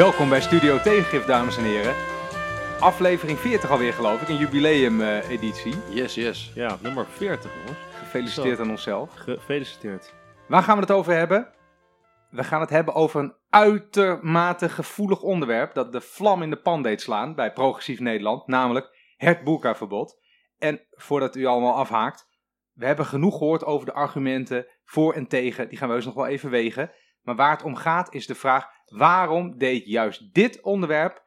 Welkom bij Studio Tegengif, dames en heren. Aflevering 40 alweer, geloof ik, een jubileum-editie. Yes, yes. Ja, nummer 40 jongens. Gefeliciteerd Zo. aan onszelf. Gefeliciteerd. Waar gaan we het over hebben? We gaan het hebben over een uitermate gevoelig onderwerp dat de vlam in de pan deed slaan bij Progressief Nederland, namelijk het boerkaverbod. En voordat u allemaal afhaakt, we hebben genoeg gehoord over de argumenten voor en tegen, die gaan we heus nog wel even wegen. Maar waar het om gaat is de vraag, waarom deed juist dit onderwerp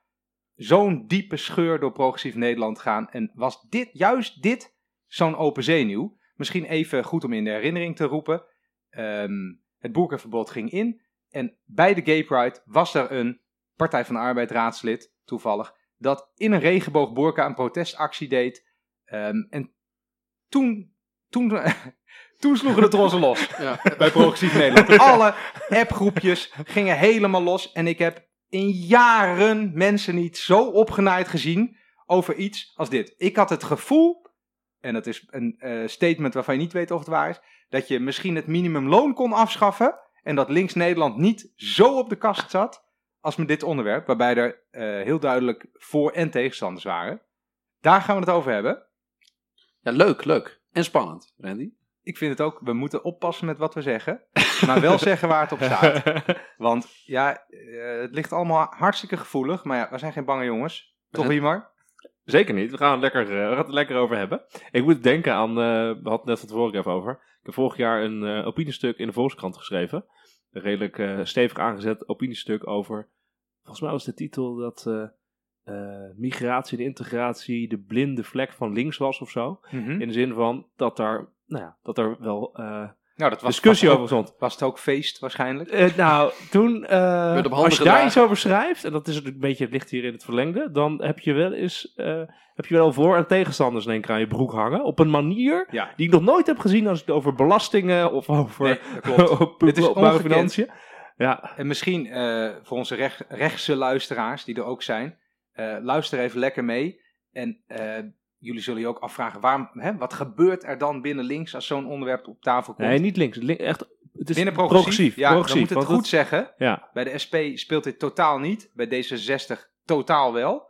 zo'n diepe scheur door Progressief Nederland gaan? En was dit, juist dit, zo'n open zenuw? Misschien even goed om in de herinnering te roepen. Ehm, het boerkaverbod ging in. En bij de Gay Pride was er een Partij van de Arbeid raadslid, toevallig, dat in een regenboogboerka een protestactie deed. Ehm, en toen, toen, toen sloegen de trossen los Ja. bij Progressief Nederland. Alle appgroepjes gingen helemaal los. En ik heb in jaren mensen niet zo opgenaaid gezien over iets als dit. Ik had het gevoel, en dat is een eh, statement waarvan je niet weet of het waar is, dat je misschien het minimumloon kon afschaffen en dat links Nederland niet zo op de kast zat als met dit onderwerp, waarbij er eh, heel duidelijk voor- en tegenstanders waren. Daar gaan we het over hebben. ja, leuk, leuk. En spannend, Randy. Ik vind het ook, we moeten oppassen met wat we zeggen, maar wel zeggen waar het op staat. Want ja, eh, het ligt allemaal hartstikke gevoelig. Maar ja, we zijn geen bange jongens. Toch, Imar? Zeker niet. We gaan, het lekker, eh, we gaan het er lekker over hebben. Ik moet denken aan, eh, we hadden het net van tevoren even over. Ik heb vorig jaar een opiniestuk in de Volkskrant geschreven. Een redelijk stevig aangezet opiniestuk over, volgens mij was de titel dat migratie en integratie de blinde vlek van links was of zo. Mhm. In de zin van dat daar, nou ja, dat er wel eh, Nou, dat was discussie was over stond. Was het ook feest waarschijnlijk? Eh, nou, toen, eh, als je daar iets over schrijft, en dat is een beetje, het ligt hier in het verlengde, dan heb je wel eens, heb je wel voor- en tegenstanders in één keer aan je broek hangen. Op een manier Ja. die ik nog nooit heb gezien als ik het over belastingen of over Nee, financiën. Ja, En misschien voor onze rech- rechtse luisteraars, die er ook zijn, luister even lekker mee. En jullie zullen je ook afvragen, waarom, hè, wat gebeurt er dan binnen links als zo'n onderwerp op tafel komt? nee, niet links. Link- echt, het is binnen progressief. Ja, progressief, dan moet het goed zeggen. Ja, Bij de SP speelt dit totaal niet. Bij D66 totaal wel.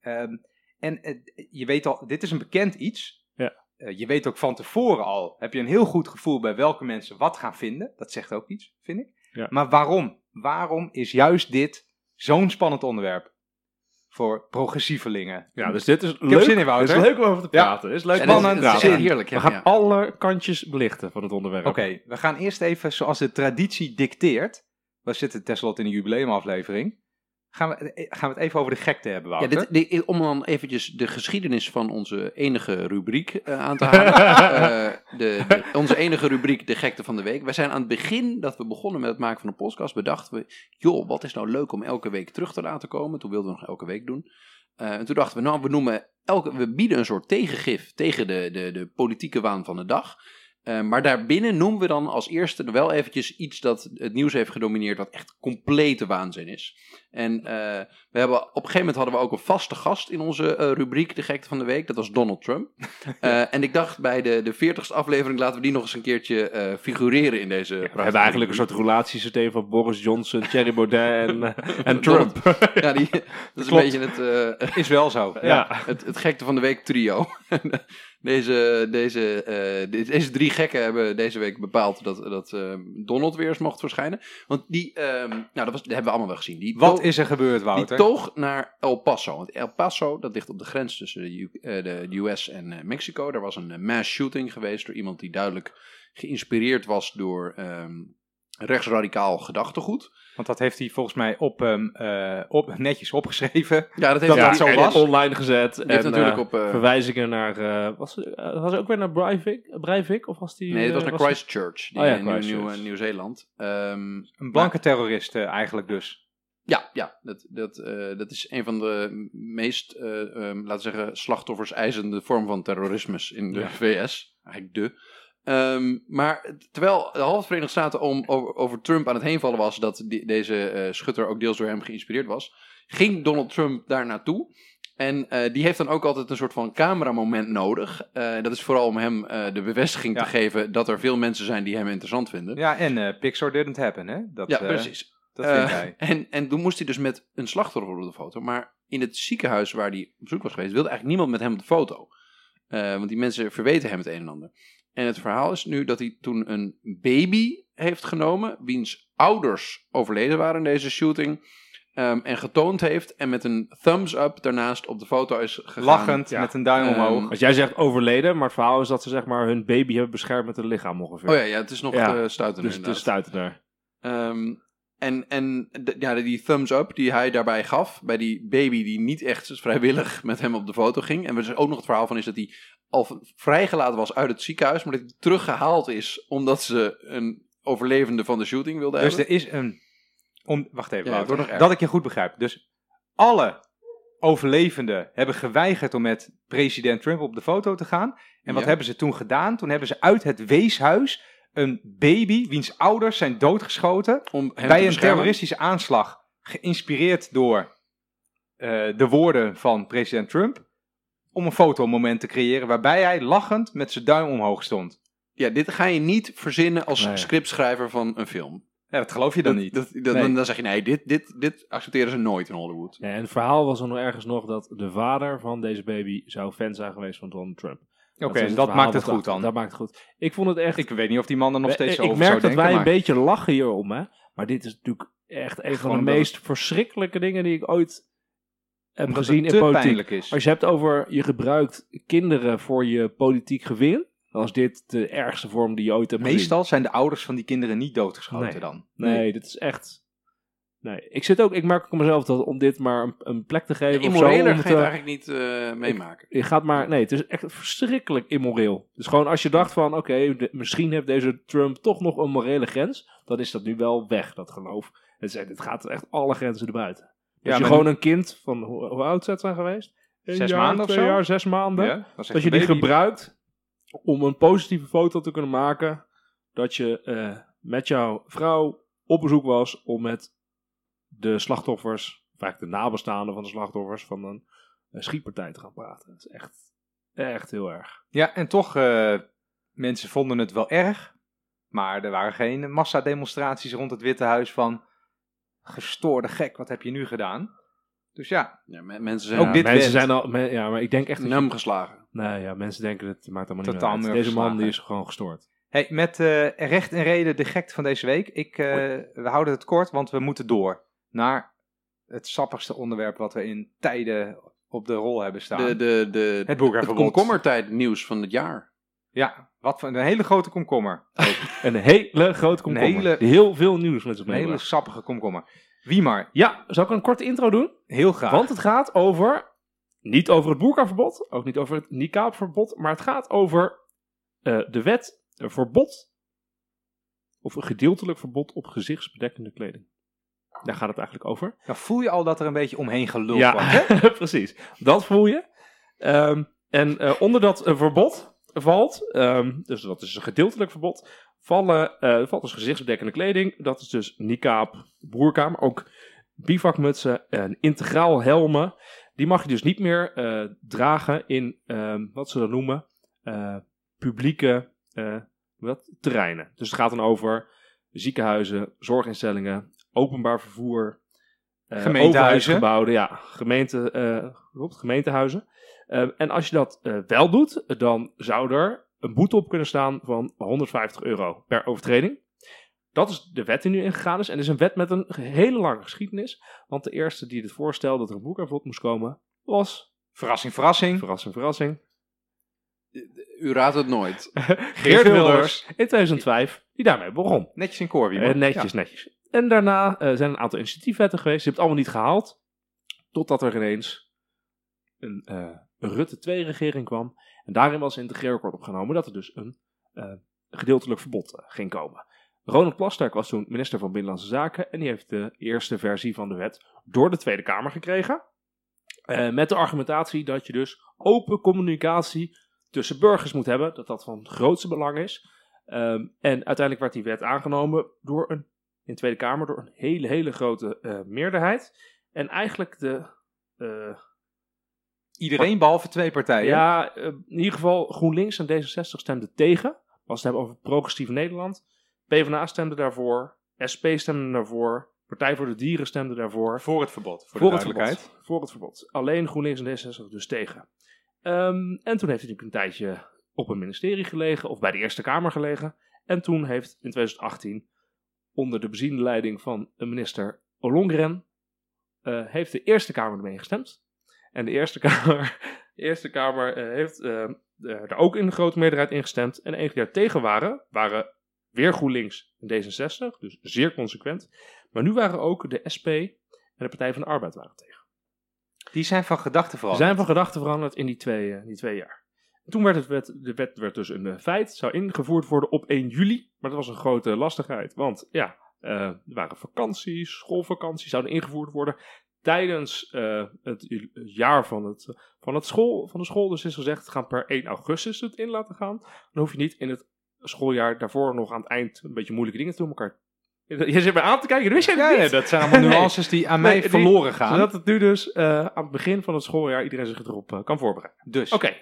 Ehm, en eh, je weet al, dit is een bekend iets. Ja. Eh, je weet ook van tevoren al, heb je een heel goed gevoel bij welke mensen wat gaan vinden. Dat zegt ook iets, vind ik. Ja. Maar waarom? Waarom is juist dit zo'n spannend onderwerp voor progressievelingen? ja, dus dit is leuk. zin in, Wouter. Het is leuk om over te praten. Is leuk om te het heerlijk. We gaan ja. alle kantjes belichten van het onderwerp. Oké, we gaan eerst even, zoals de traditie dicteert. We zitten tenslotte in een jubileumaflevering. Gaan we, eh, gaan we het even over de gekte hebben, Ja, dit, dit- om dan eventjes de geschiedenis van onze enige rubriek eh, aan te halen. Eh, de, de- onze enige rubriek, de gekte van de week. Wij zijn aan het begin, dat we begonnen met het maken van een podcast, bedachten we, joh, wat is nou leuk om elke week terug te laten komen. Toen wilden we nog elke week doen. Eh, en toen dachten we, nou, we noemen elke, we bieden een soort tegengif tegen de, de, de politieke waan van de dag. Eh, maar daarbinnen noemen we dan als eerste wel eventjes iets dat het nieuws heeft gedomineerd, wat echt complete waanzin is. En eh, we hebben, op een gegeven moment hadden we ook een vaste gast in onze eh, rubriek, de gekte van de week. Dat was Donald Trump. Eh, en ik dacht bij de, de 40ste aflevering laten we die nog eens een keertje figureren in deze. We hebben eigenlijk een soort relatiesysteem van Boris Johnson, Thierry Baudet en, en Trump. Ja, die, dat is Klopt. een beetje het, Is wel zo. Ja. het, het gekte van de week trio. deze, deze, de- deze drie gekken hebben deze week bepaald dat, dat Donald weer eens mocht verschijnen. Want die, ehm, nou, dat, was, dat hebben we allemaal wel gezien. Die Wat is er gebeurd, Wouter? Die toog naar El Paso. Want El Paso, dat ligt op de grens tussen de, U- eh, de US en eh, Mexico. Er was een eh, mass shooting geweest door iemand die duidelijk geïnspireerd was door ehm, rechtsradicaal gedachtegoed. Want dat heeft hij volgens mij op, ehm, eh, op, netjes opgeschreven. Ja, dat heeft Dat zo was. online gezet. Die en, natuurlijk op... eh, verwijzingen naar. eh, was, was hij ook weer naar Breivik? Breivik of was die. nee, het was naar Christchurch, die Oh ja, in. Nieuw- Nieuw-Zeeland. Ehm, Een blanke terrorist eigenlijk dus. Ja, ja dat, dat, eh, dat is een van de meest, eh, ehm, laten we zeggen, slachtoffers eisende vorm van terrorisme in de Ja. VS. Eigenlijk de. Ehm, maar terwijl de halve Verenigde Staten om, over, over Trump aan het heenvallen was, dat die- deze eh, schutter ook deels door hem geïnspireerd was, ging Donald Trump daar naartoe. En die heeft dan ook altijd een soort van cameramoment nodig. Dat is vooral om hem de bevestiging Ja. te geven dat er veel mensen zijn die hem interessant vinden. Ja, en Pixar didn't happen, hè? Dat, Ja, precies. Dat Eh. En, en toen moest hij dus met een slachtoffer op de foto. Maar in het ziekenhuis waar hij op bezoek was geweest, wilde eigenlijk niemand met hem op de foto. Eh, want die mensen verweten hem het een en ander. En het verhaal is nu dat hij toen een baby heeft genomen, wiens ouders overleden waren in deze shooting. ehm, en getoond heeft en met een thumbs up daarnaast op de foto is gegaan. Lachend, ja. met een duim Ehm, omhoog. Als jij zegt overleden, maar het verhaal is dat ze zeg maar hun baby hebben beschermd met hun lichaam ongeveer. Oh ja, ja, het is nog Ja, eh stuitend dus het is inderdaad. stuitend daar. Ehm, en en ja, die thumbs up die hij daarbij gaf bij die baby die niet echt vrijwillig met hem op de foto ging. En er is ook nog het verhaal van is dat hij al vrijgelaten was uit het ziekenhuis, maar dat hij teruggehaald is omdat ze een overlevende van de shooting wilden Dus hebben. er is een... Om, wacht even, Ja, Wouter, dat ik je goed begrijp. Dus alle overlevenden hebben geweigerd om met president Trump op de foto te gaan. En wat Ja. hebben ze toen gedaan? Toen hebben ze uit het weeshuis een baby, wiens ouders zijn doodgeschoten, Om hem te bij een beschermen. terroristische aanslag, geïnspireerd door eh, de woorden van president Trump, om een fotomoment te creëren waarbij hij lachend met zijn duim omhoog stond. Ja, dit ga je niet verzinnen als Nee. scriptschrijver van een film. Ja, dat geloof je dan Dat- niet. Dat, dat- Nee. dan, dan zeg je nee, dit, dit, dit accepteren ze nooit in Hollywood. En het verhaal was er nog ergens nog dat de vader van deze baby zou fan zijn geweest van Donald Trump. Oké, dat, het verhaal maakt het goed dat- dan. Dat maakt het goed. Ik vond het echt... Ik weet niet of die man er nog steeds ik, zo ik over merk zou dat denken, wij maar- een beetje lachen hierom, hè. Maar dit is natuurlijk echt een van de meest verschrikkelijke dingen die ik ooit heb Omdat gezien het in politiek. pijnlijk is. Als je hebt over je gebruikt kinderen voor je politiek gewin, dan is dit de ergste vorm die je ooit hebt gezien. Meestal zijn de ouders van die kinderen niet doodgeschoten Nee. dan. Nee, dit is echt. Nee, ik zit ook, ik merk ook mezelf dat om dit maar een, een plek te geven. Immoreler om ga het, je het eigenlijk niet eh, meemaken. je gaat maar, nee, het is echt verschrikkelijk immoreel. Dus gewoon als je dacht van, oké, misschien heeft deze Trump toch nog een morele grens, dan is dat nu wel weg, dat geloof. Het, is, het gaat echt alle grenzen erbuiten. Als Ja, je gewoon een kind van, hoe, hoe oud zou het zijn geweest? Een Zes jaar, maanden of twee zo? jaar, zes maanden. Ja, dat je die gebruikt om een positieve foto te kunnen maken. Dat je eh, met jouw vrouw op bezoek was om met de slachtoffers, vaak de nabestaanden van de slachtoffers, van een, eh, schietpartij te gaan praten. Dat is echt, echt heel erg. Ja, en toch, eh, mensen vonden het wel erg. Maar er waren geen massademonstraties rond het Witte Huis van... Gestoorde gek, wat heb je nu gedaan? Dus ja, Ja, me- mensen zijn Ook Ja, dit mensen zijn al, me- ja, maar ik denk echt dat nam geslagen. Nee, ja, mensen denken het maakt allemaal niet Totaal uit. Deze man die is gewoon gestoord. hey, met eh, recht en reden de gekte van deze week. Ik, eh, we houden het kort, want we moeten door naar het sappigste onderwerp wat we in tijden op de rol hebben staan. De, de, de, het het boerkaverbod. komkommertijd nieuws van het jaar. Ja, wat voor een hele grote komkommer. Een hele grote komkommer. hele- heel veel nieuws met zich Een hele sappige komkommer. Wie maar, Ja, zal ik een korte intro doen? heel graag. Want het gaat over, niet over het boerkaverbod, ook niet over het niqabverbod, maar het gaat over eh, de wet een verbod, of een gedeeltelijk verbod op gezichtsbedekkende kleding. Daar gaat het eigenlijk over. Dan voel je al dat er een beetje omheen geluld ja, wordt. Hè? precies. Dat voel je. Ehm, en eh, onder dat eh, verbod valt, ehm, dus dat is een gedeeltelijk verbod, vallen, eh, valt dus gezichtsbedekkende kleding. Dat is dus niqab, boerka, maar ook bivakmutsen en integraal helmen. Die mag je dus niet meer dragen in, ehm, wat ze dat noemen, publieke wat, terreinen. Dus het gaat dan over ziekenhuizen, zorginstellingen, openbaar vervoer, eh Gemeentehuizen. ja, gemeente, eh, klopt, gemeentehuizen. Eh, en als je dat eh, wel doet, dan zou er een boete op kunnen staan van 150 euro per overtreding. Dat is de wet die nu ingegaan is. En het is een wet met een hele lange geschiedenis. Want de eerste die het voorstelde dat er een boekverbod moest komen, was, Verrassing, verrassing. verrassing, verrassing, U raadt het nooit. Geert Wilders in 2005, die daarmee begon. Netjes in koor, wie netjes, netjes. En daarna eh, zijn een aantal initiatiefwetten geweest. Ze hebben het allemaal niet gehaald. Totdat er ineens een eh, Rutte 2-regering kwam. En daarin was in het regeerakkoord opgenomen dat er dus een eh, gedeeltelijk verbod ging komen. Ronald Plasterk was toen minister van Binnenlandse Zaken. En die heeft de eerste versie van de wet door de Tweede Kamer gekregen. Met de argumentatie dat je dus open communicatie tussen burgers moet hebben. Dat dat van grootste belang is. Ehm, en uiteindelijk werd die wet aangenomen door een, in de Tweede Kamer door een hele, hele grote eh, meerderheid. En eigenlijk de, eh, Iedereen behalve twee partijen. ja, eh, in ieder geval GroenLinks en D66 stemden tegen. Als het hebben over progressief Nederland. PvdA stemde daarvoor, SP stemde daarvoor, Partij voor de Dieren stemde daarvoor. Voor het verbod, voor, Voor de het duidelijkheid. verbod. Voor het verbod. Alleen GroenLinks en D66 dus tegen. Ehm, en toen heeft hij natuurlijk een tijdje op een ministerie gelegen, of bij de Eerste Kamer gelegen. En toen heeft in 2018, onder de beziende leiding van minister Ollongren, eh, heeft de Eerste Kamer ermee gestemd. En de Eerste Kamer, de Eerste Kamer eh, heeft eh, daar ook in de grote meerderheid ingestemd. En de enige die daar tegen waren, waren weer GroenLinks en D66, dus zeer consequent. Maar nu waren ook de SP en de Partij van de Arbeid waren tegen. Die zijn van gedachten veranderd. zijn van gedachten veranderd in die twee, die twee jaar. En toen werd het wet, de wet werd dus een eh, feit, zou ingevoerd worden op 1 juli. Maar dat was een grote lastigheid, want ja, eh, er waren vakanties, schoolvakanties zouden ingevoerd worden tijdens eh, het jaar van, het, van, het school, van de school. Dus is gezegd, gaan per 1 augustus het in laten gaan. Dan hoef je niet in het schooljaar daarvoor nog aan het eind een beetje moeilijke dingen te doen elkaar. Je zit mij aan te kijken, dat wist jij Ja, niet. nee, dat zijn allemaal Nee. nuances die aan mij Nee, die- verloren gaan. Zodat het nu dus aan het begin van het schooljaar iedereen zich erop kan voorbereiden. Dus, Oké,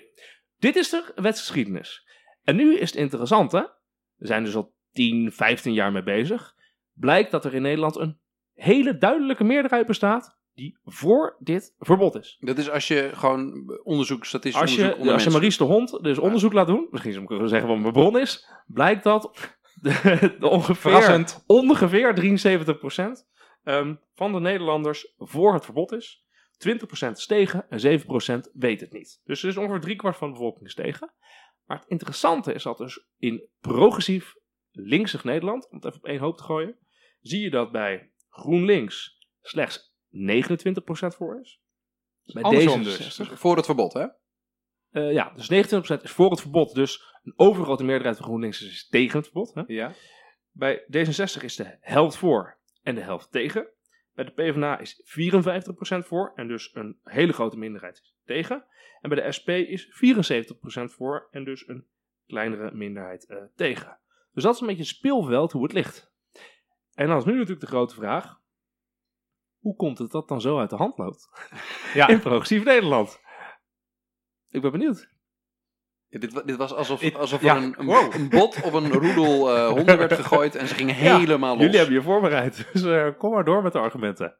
dit is de wetsgeschiedenis. En nu is het interessante, we zijn dus al 10, 15 jaar mee bezig. Blijkt dat er in Nederland een hele duidelijke meerderheid bestaat die voor dit verbod is. Dat is als je gewoon onderzoek, statistisch Als onderzoek je, onder als je Maries de Hond dus onderzoek laat doen, misschien zou ik kunnen zeggen wat mijn bron is, blijkt dat de, de ongeveer, ongeveer 73% ehm, van de Nederlanders voor het verbod is. 20% is tegen en 7% weet het niet. Dus er is ongeveer driekwart van de bevolking is tegen. Maar het interessante is dat dus in progressief linksig Nederland, om het even op één hoop te gooien, zie je dat bij GroenLinks slechts 29% voor is. Bij Andersom D66 dus. Voor het verbod, hè? eh, ja, dus 29% is voor het verbod. Dus een overgrote meerderheid van GroenLinks is tegen het verbod. Hè? Ja. Bij D66 is de helft voor en de helft tegen. Bij de PvdA is 54% voor en dus een hele grote minderheid tegen. En bij de SP is 74% voor en dus een kleinere minderheid eh, tegen. Dus dat is een beetje het speelveld hoe het ligt. En dan is nu natuurlijk de grote vraag. Hoe komt het dat dan zo uit de hand loopt Ja. in progressief Nederland? Ik ben benieuwd. Dit, dit was alsof, er een, een, wow. een bot op een roedel eh, honden werd gegooid en ze gingen helemaal los. Jullie hebben je voorbereid, dus eh, kom maar door met de argumenten.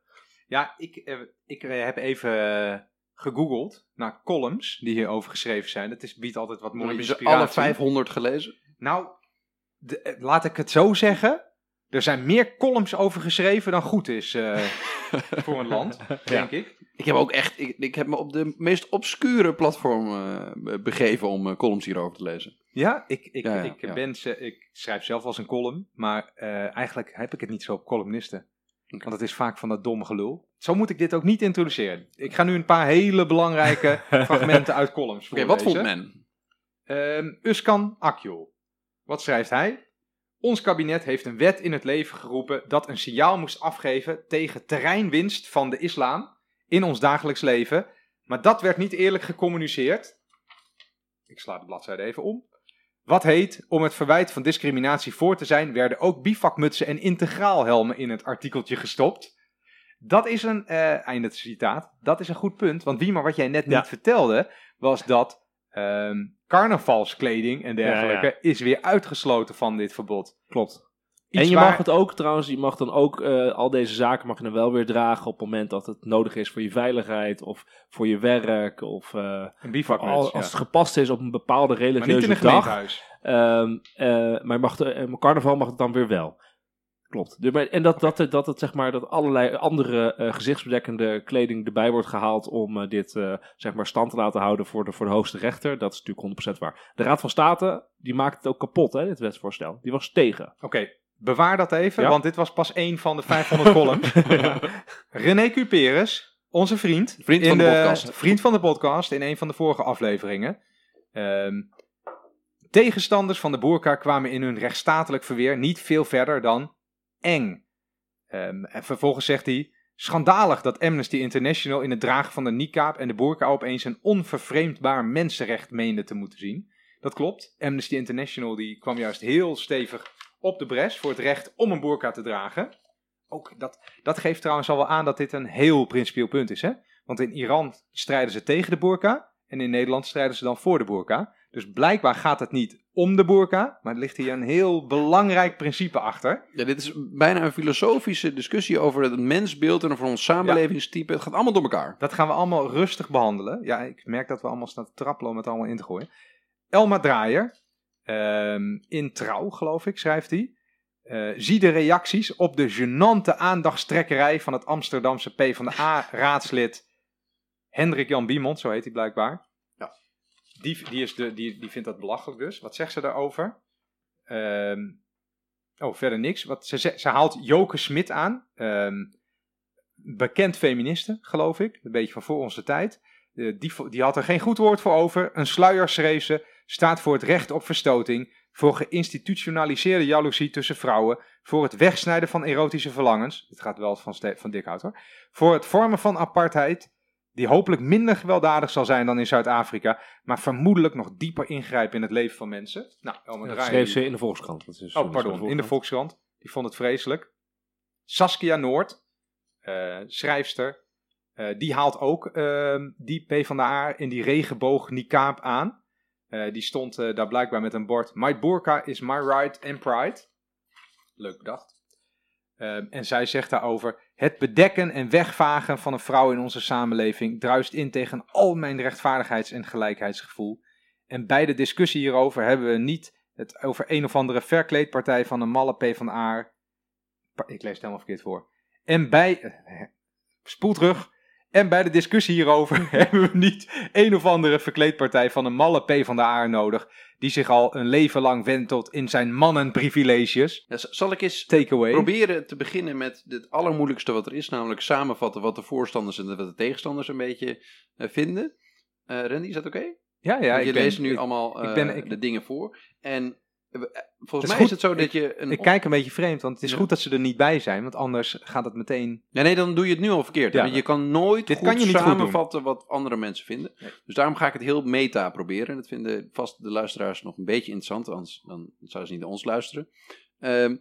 Ja, ik, eh, ik heb even gegoogeld naar columns die hierover geschreven zijn. Dat is, biedt altijd wat mooie heb je ze inspiratie. alle 500 gelezen. Nou, de- laat ik het zo zeggen. Er zijn meer columns over geschreven dan goed is eh, voor een land, denk ik. Ik heb ook echt, ik, ik heb me op de meest obscure platform eh, begeven om eh, columns hierover te lezen. Ja, ik, ik, Ja, ja, ik, ja. Ben, ik schrijf zelf als een column, maar eh, eigenlijk heb ik het niet zo op columnisten. Want het is vaak van dat domme gelul. Zo moet ik dit ook niet introduceren. Ik ga nu een paar hele belangrijke fragmenten uit columns Oké, wat vond men? Ehm Uskan Akjol. Wat schrijft hij? Ons kabinet heeft een wet in het leven geroepen dat een signaal moest afgeven tegen terreinwinst van de islam in ons dagelijks leven. Maar dat werd niet eerlijk gecommuniceerd. Ik sla de bladzijde even om. Wat heet, om het verwijt van discriminatie voor te zijn, werden ook bivakmutsen en integraalhelmen in het artikeltje gestopt. Dat is een, eh einde het citaat, dat is een goed punt. Want wie maar wat jij net Ja. niet vertelde, was dat ehm, carnavalskleding en dergelijke Ja, is weer uitgesloten van dit verbod. Klopt. Iets en je waar- mag het ook trouwens, je mag dan ook eh, al deze zaken mag je dan wel weer dragen op het moment dat het nodig is voor je veiligheid of voor je werk of eh, Een voor bivakmuts, al, ja. als het gepast is op een bepaalde maar niet in religieuze een dag. Ehm, eh, maar je mag de, carnaval mag het dan weer wel. Klopt. En dat, dat, dat, het, zeg maar, dat allerlei andere eh, gezichtsbedekkende kleding erbij wordt gehaald om eh, dit eh, zeg maar stand te laten houden voor de, voor de hoogste rechter, dat is natuurlijk 100% waar. De Raad van State die maakt het ook kapot, hè, dit wetsvoorstel. Die was tegen. Oké, bewaar dat even, Ja? want dit was pas één van de 500 columns. René Cuperus, onze vriend. Vriend van de podcast. Vriend van de podcast in een van de vorige afleveringen. Ehm, tegenstanders van de boerka kwamen in hun rechtsstatelijk verweer niet veel verder dan eng. Ehm, en vervolgens zegt hij... Schandalig dat Amnesty International in het dragen van de niqab en de boerka opeens een onvervreemdbaar mensenrecht meende te moeten zien. Dat klopt. Amnesty International die kwam juist heel stevig op de bres voor het recht om een boerka te dragen. Ook dat, dat geeft trouwens al wel aan dat dit een heel principieel punt is. Hè? Want in Iran strijden ze tegen de boerka en in Nederland strijden ze dan voor de boerka. Dus blijkbaar gaat het niet om de burka, maar er ligt hier een heel belangrijk principe achter. Ja, dit is bijna een filosofische discussie over het mensbeeld en over ons samenlevingstype. Het gaat allemaal door elkaar. Dat gaan we allemaal rustig behandelen. Ja, ik merk dat we allemaal staan te trappelen om het allemaal in te gooien. Elma Draaier, ehm, in Trouw geloof ik, schrijft hij. eh, zie de reacties op de gênante aandachtstrekkerij van het Amsterdamse PvdA-raadslid Hendrik Jan Biemond, zo heet hij blijkbaar. Die, die, is de, die, die vindt dat belachelijk dus. Wat zegt ze daarover? Ehm, oh, verder niks. Wat, ze, ze, haalt Joke Smit aan. Ehm, bekend feministe, geloof ik. Een beetje van voor onze tijd. Eh, die, die had er geen goed woord voor over. Een sluier schreef ze. Staat voor het recht op verstoting. Voor geïnstitutionaliseerde jaloezie tussen vrouwen. Voor het wegsnijden van erotische verlangens. Dit gaat wel van, van Dikhout hoor. Voor het vormen van apartheid. Die hopelijk minder gewelddadig zal zijn dan in Zuid-Afrika. Maar vermoedelijk nog dieper ingrijpen in het leven van mensen. Nou, Elmer Dat schreef ze in de Volkskrant. Dat is Oh, pardon, in de Volkskrant. Die vond het vreselijk. Saskia Noord, eh, schrijfster, eh, die haalt ook ehm die PvdA in die regenboog niqab aan. Eh, die stond daar blijkbaar met een bord My burqa is my right and pride. Leuk bedacht. Ehm, en zij zegt daarover: Het bedekken en wegvagen van een vrouw in onze samenleving druist in tegen al mijn rechtvaardigheids- en gelijkheidsgevoel. En bij de discussie hierover hebben we niet het over een of andere verkleedpartij van een malle P van A. Ik lees het helemaal verkeerd voor. En bij. eh, Spoel terug. En bij de discussie hierover hebben we niet een of andere verkleedpartij van een malle P van de A nodig. Die zich al een leven lang wentelt in zijn mannenprivileges. Ja, zal ik eens Takeaway. proberen te beginnen met het allermoeilijkste wat er is, namelijk samenvatten wat de voorstanders en wat de tegenstanders een beetje eh, vinden. Eh Randy, is dat oké? Ja, ja. Want ik je ben- leest nu ik- allemaal ik eh, ben- ik- de dingen voor. En eh, volgens is mij goed. is het zo dat je... Een Ik kijk een beetje vreemd, want het is Ja. goed dat ze er niet bij zijn. Want anders gaat het meteen. Ja, nee, dan doe je het nu al verkeerd. Ja. Je kan nooit Dit goed kan je niet goed samenvatten wat andere mensen vinden. Nee. Dus daarom ga ik het heel meta proberen. En dat vinden vast de luisteraars nog een beetje interessant, anders dan zouden ze niet naar ons luisteren. Ehm,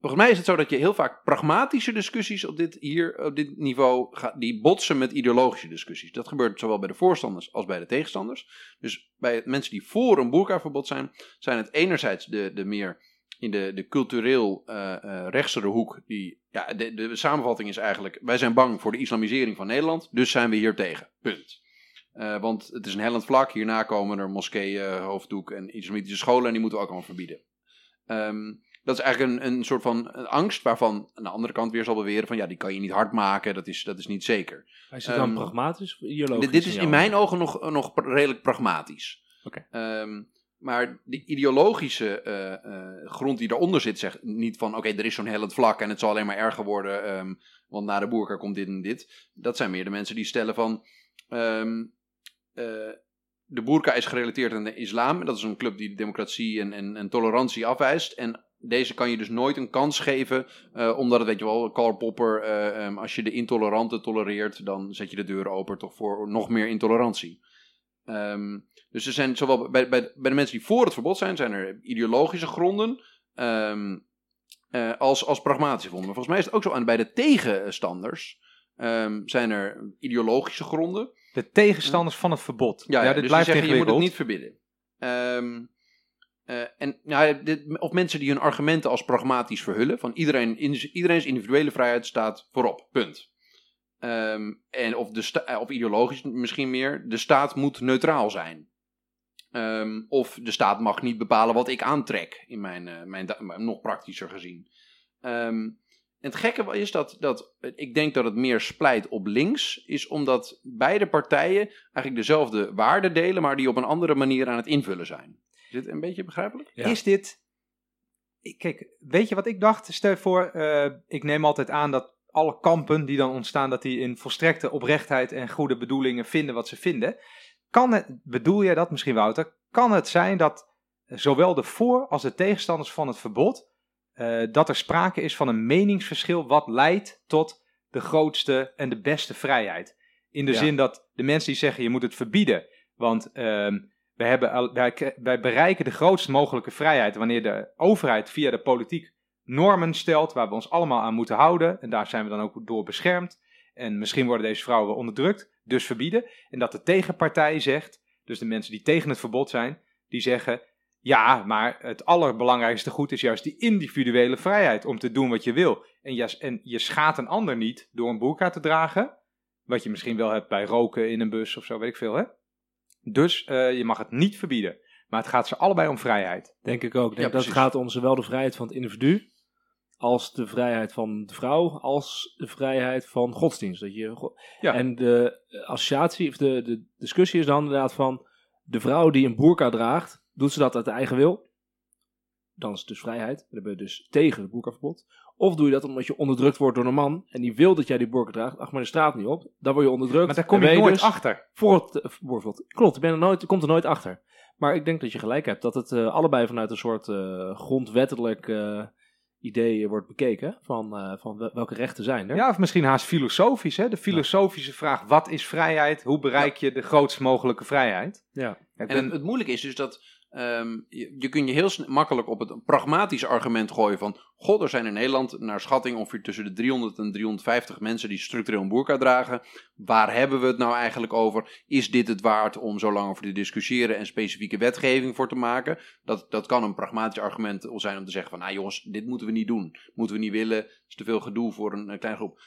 volgens mij is het zo dat je heel vaak pragmatische discussies op dit, hier, op dit niveau, gaat, die botsen met ideologische discussies. Dat gebeurt zowel bij de voorstanders als bij de tegenstanders. Dus bij mensen die voor een boerkaverbod zijn, zijn het enerzijds de, de meer in de, de cultureel rechtsere hoek. Die, ja, de, de samenvatting is eigenlijk: wij zijn bang voor de islamisering van Nederland, dus zijn we hier tegen. Punt. Eh, want het is een hellend vlak. Hierna komen er moskeeën, hoofddoek en islamitische scholen en die moeten we ook allemaal verbieden. Ehm, dat is eigenlijk een, een soort van een angst waarvan aan de andere kant weer zal beweren van ja, die kan je niet hard maken, dat is, dat is niet zeker. Is het dan Ehm, pragmatisch of ideologisch? Dit, dit is in mijn ogen nog, nog redelijk pragmatisch. Oké. Ehm, maar die ideologische eh, eh, grond die daaronder zit, zegt niet van oké, er is zo'n hellend vlak en het zal alleen maar erger worden, ehm, want na de boerka komt dit en dit. Dat zijn meer de mensen die stellen van eh, de boerka is gerelateerd aan de islam. Dat is een club die democratie en, en, en tolerantie afwijst. En deze kan je dus nooit een kans geven, eh, omdat het, weet je wel, Karl Popper, eh, ehm, als je de intoleranten tolereert, dan zet je de deuren open toch voor nog meer intolerantie. Ehm, dus er zijn zowel bij, bij, bij de mensen die voor het verbod zijn, zijn er ideologische gronden ehm, eh, als, als pragmatische gronden. Maar volgens mij is het ook zo aan bij de tegenstanders. zijn er ideologische gronden. De tegenstanders van het verbod. Ja, ja, dit dus blijft die zeggen, je moet het niet verbieden. Ehm, eh, en dit, of mensen die hun argumenten als pragmatisch verhullen. Van iedereen, iedereen's individuele vrijheid staat voorop. Punt. Ehm, en of, de eh, ideologisch misschien meer. De staat moet neutraal zijn. Ehm, of de staat mag niet bepalen wat ik aantrek. In mijn, eh, mijn, nog praktischer gezien. Ehm, en het gekke is dat, dat ik denk dat het meer splijt op links, is omdat beide partijen eigenlijk dezelfde waarden delen, maar die op een andere manier aan het invullen zijn. Is dit een beetje begrijpelijk? Ja. Is dit. Ik- Kijk, weet je wat ik dacht? Stel je voor, eh, ik neem altijd aan dat alle kampen die dan ontstaan, dat die in volstrekte oprechtheid en goede bedoelingen vinden wat ze vinden. Kan het, bedoel jij dat misschien Wouter? Kan het zijn dat zowel de voor- als de tegenstanders van het verbod, eh, dat er sprake is van een meningsverschil wat leidt tot de grootste en de beste vrijheid? In de Ja. zin dat de mensen die zeggen je moet het verbieden, want ehm, wij, hebben, wij bereiken de grootst mogelijke vrijheid wanneer de overheid via de politiek normen stelt waar we ons allemaal aan moeten houden. En daar zijn we dan ook door beschermd. En misschien worden deze vrouwen onderdrukt, dus verbieden. En dat de tegenpartij zegt, dus de mensen die tegen het verbod zijn, die zeggen: Ja, maar het allerbelangrijkste goed is juist die individuele vrijheid om te doen wat je wil. En je, en je schaadt een ander niet door een boerka te dragen, wat je misschien wel hebt bij roken in een bus of zo, weet ik veel, hè? Dus eh, je mag het niet verbieden. Maar het gaat ze allebei om vrijheid. Denk ik ook. Denk Ja, dat het gaat om zowel de vrijheid van het individu als de vrijheid van de vrouw, als de vrijheid van godsdienst. Dat je, Ja. En de associatie, of de, de discussie is dan inderdaad van de vrouw die een boerka draagt, doet ze dat uit eigen wil? Dan is het dus vrijheid. Dan hebben we dus tegen het boerkaverbod. Of doe je dat omdat je onderdrukt wordt door een man en die wil dat jij die boerka draagt, ach maar de straat niet op, dan word je onderdrukt. Maar daar kom je nooit dus- achter. voor het eh, voorbeeld. Klopt, ben er nooit, komt er nooit achter. Maar ik denk dat je gelijk hebt dat het eh, allebei vanuit een soort eh, grondwettelijk eh, idee wordt bekeken. Van, eh, van wel- welke rechten zijn er. Ja, of misschien haast filosofisch, hè? De filosofische vraag, wat is vrijheid? Hoe bereik je de grootst mogelijke vrijheid? Ja. En ben- het, het moeilijke is dus dat ehm, je, je kun je heel makkelijk op het pragmatische argument gooien van... God, er zijn in Nederland naar schatting ongeveer tussen de 300 en 350 mensen die structureel een boerka dragen. Waar hebben we het nou eigenlijk over? Is dit het waard om zo lang over te discussiëren en specifieke wetgeving voor te maken? Dat, dat kan een pragmatisch argument zijn om te zeggen van... Nou jongens, dit moeten we niet doen. Moeten we niet willen. is te veel gedoe voor een, een kleine groep.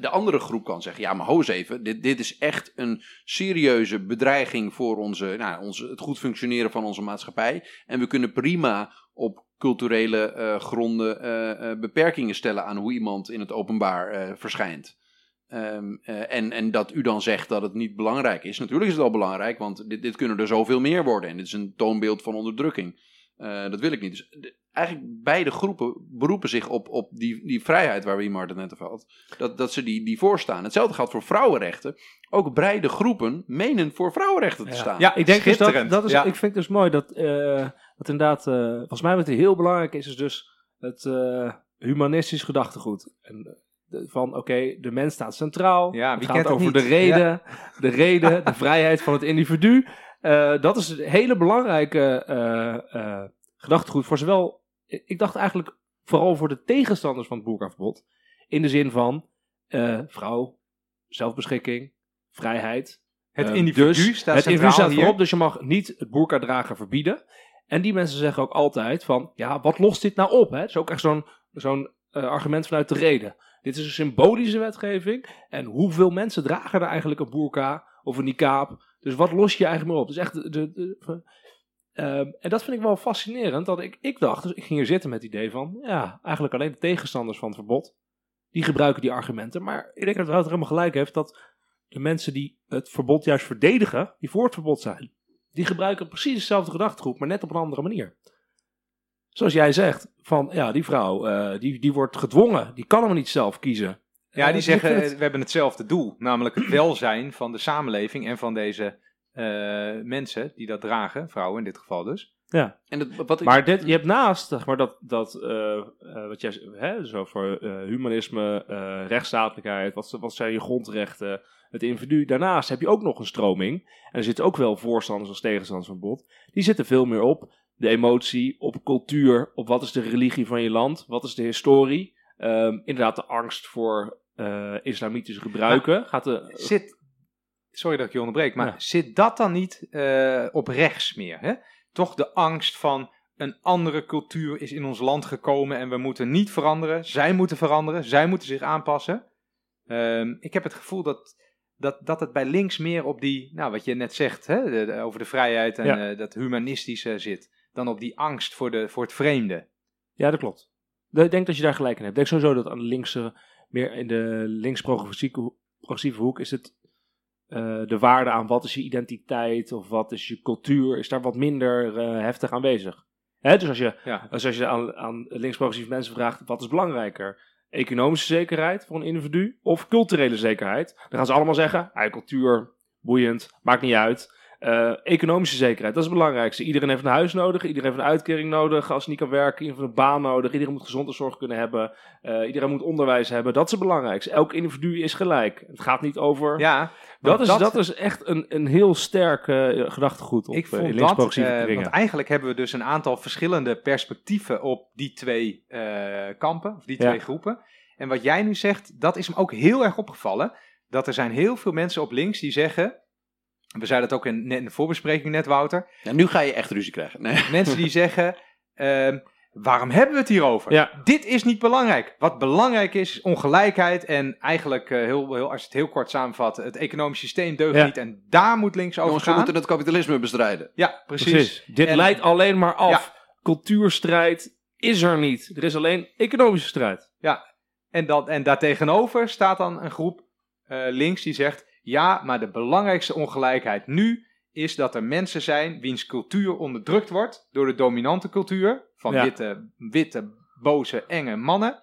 De andere groep kan zeggen, ja maar ho eens even, dit, dit is echt een serieuze bedreiging voor onze, nou, onze, het goed functioneren van onze maatschappij. En we kunnen prima op culturele eh, gronden eh, eh, beperkingen stellen aan hoe iemand in het openbaar verschijnt. Ehm, eh, en, en dat u dan zegt dat het niet belangrijk is. Natuurlijk is het wel belangrijk, want dit, dit kunnen er zoveel meer worden. En dit is een toonbeeld van onderdrukking. Eh, dat wil ik niet. Dus de- eigenlijk beide groepen beroepen zich op, op die, die vrijheid waar wie Martin net over had. Dat, dat ze die, die voorstaan. Hetzelfde geldt voor vrouwenrechten. Ook breide groepen menen voor vrouwenrechten te Ja. staan. Ja, Ik denk dus dat, dat is, Ja. ik vind dus mooi dat, eh dat inderdaad, eh, volgens mij wat heel belangrijk is, is dus het humanistisch gedachtegoed. En, van oké, de mens staat centraal. Ja, het gaat kent het over niet? de reden, de reden, de vrijheid van het individu. Eh, dat is een hele belangrijke eh, eh, gedachtegoed voor zowel, ik dacht eigenlijk vooral voor de tegenstanders van het boerkaverbod. In de zin van vrouw, zelfbeschikking, vrijheid. het Eh, individu dus staat het individu staat voorop, dus je mag niet het boerka dragen verbieden. En die mensen zeggen ook altijd van, ja, wat lost dit nou op? Hè? Het is ook echt zo'n zo'n argument vanuit de reden. Dit is een symbolische wetgeving. En hoeveel mensen dragen er eigenlijk een boerka of een niqab? Dus wat los je eigenlijk meer op? Dus echt de... Ehm, en dat vind ik wel fascinerend. Dat ik, ik dacht, dus ik ging hier zitten met het idee van, ja, eigenlijk alleen de tegenstanders van het verbod, die gebruiken die argumenten. Maar ik denk dat Wouter helemaal gelijk heeft dat de mensen die het verbod juist verdedigen, die voor het verbod zijn, die gebruiken precies dezelfde gedachtegoed, maar net op een andere manier. Zoals jij zegt, van ja, die vrouw, eh, die, die wordt gedwongen, die kan hem niet zelf kiezen. Ja, Eh, die dus zeggen, eh, we hebben hetzelfde doel. Namelijk het welzijn van de samenleving en van deze eh, mensen die dat dragen. Vrouwen in dit geval dus. ja. En dat, wat ik, Maar dit, je hebt naast, zeg maar, dat, dat eh, eh, wat jij zegt, hè, over eh, humanisme, eh, rechtsstatelijkheid, wat, wat zijn je grondrechten, het individu. Daarnaast heb je ook nog een stroming, en er zitten ook wel voorstanders als tegenstanders van het bod, die zitten veel meer op de emotie, op cultuur, op wat is de religie van je land, wat is de historie. Ehm, inderdaad, de angst voor eh, islamitische gebruiken. Gaat de, Zit, sorry dat ik je onderbreek, maar Ja. zit dat dan niet eh, op rechts meer? Hè? Toch de angst van een andere cultuur is in ons land gekomen en we moeten niet veranderen. Zij moeten veranderen, zij moeten zich aanpassen. Ehm, ik heb het gevoel dat, dat, dat het bij links meer op die, nou wat je net zegt, hè, de- de- over de vrijheid en Ja. eh, dat humanistische zit. Dan op die angst voor, de, voor het vreemde. Ja, dat klopt. Ik denk dat je daar gelijk in hebt. Ik denk sowieso dat aan de linkse, meer in de links-progressieve ho- progressieve hoek is het eh, de waarde aan wat is je identiteit of wat is je cultuur, is daar wat minder eh, heftig aanwezig. Hè, dus als je, Ja. dus als je aan, aan links-progressieve mensen vraagt, wat is belangrijker? Economische zekerheid voor een individu of culturele zekerheid? Dan gaan ze allemaal zeggen, ja, cultuur, boeiend, maakt niet uit. Eh, economische zekerheid, dat is het belangrijkste. Iedereen heeft een huis nodig, iedereen heeft een uitkering nodig. Als je niet kan werken, iedereen heeft een baan nodig. Iedereen moet gezondheidszorg kunnen hebben. eh, iedereen moet onderwijs hebben. Dat is het belangrijkste. Elk individu is gelijk. Het gaat niet over... Ja, dat, is, dat, is echt een, een heel sterk eh, gedachtegoed op Ik vond dat, want eigenlijk hebben we dus een aantal verschillende perspectieven op die twee kampen, of die Ja. twee groepen. En wat jij nu zegt, dat is me ook heel erg opgevallen. Dat er zijn heel veel mensen op links die zeggen, we zeiden het ook in, net in de voorbespreking net, Wouter. Ja, nu ga je echt ruzie krijgen. Nee. Mensen die zeggen, ehm, waarom hebben we het hierover? Ja. Dit is niet belangrijk. Wat belangrijk is, is ongelijkheid en eigenlijk, eh, heel, heel, als je het heel kort samenvat, het economisch systeem deugt Ja. niet en daar moet links over Jongens, we gaan. moeten het kapitalisme bestrijden. Ja, precies. Precies. Dit En- leidt alleen maar af. Cultuurstrijd is er niet. Er is alleen economische strijd. En, dat, en daartegenover staat dan een groep eh, links die zegt: ja, maar de belangrijkste ongelijkheid nu is dat er mensen zijn wiens cultuur onderdrukt wordt door de dominante cultuur van Ja. witte, witte, boze, enge mannen.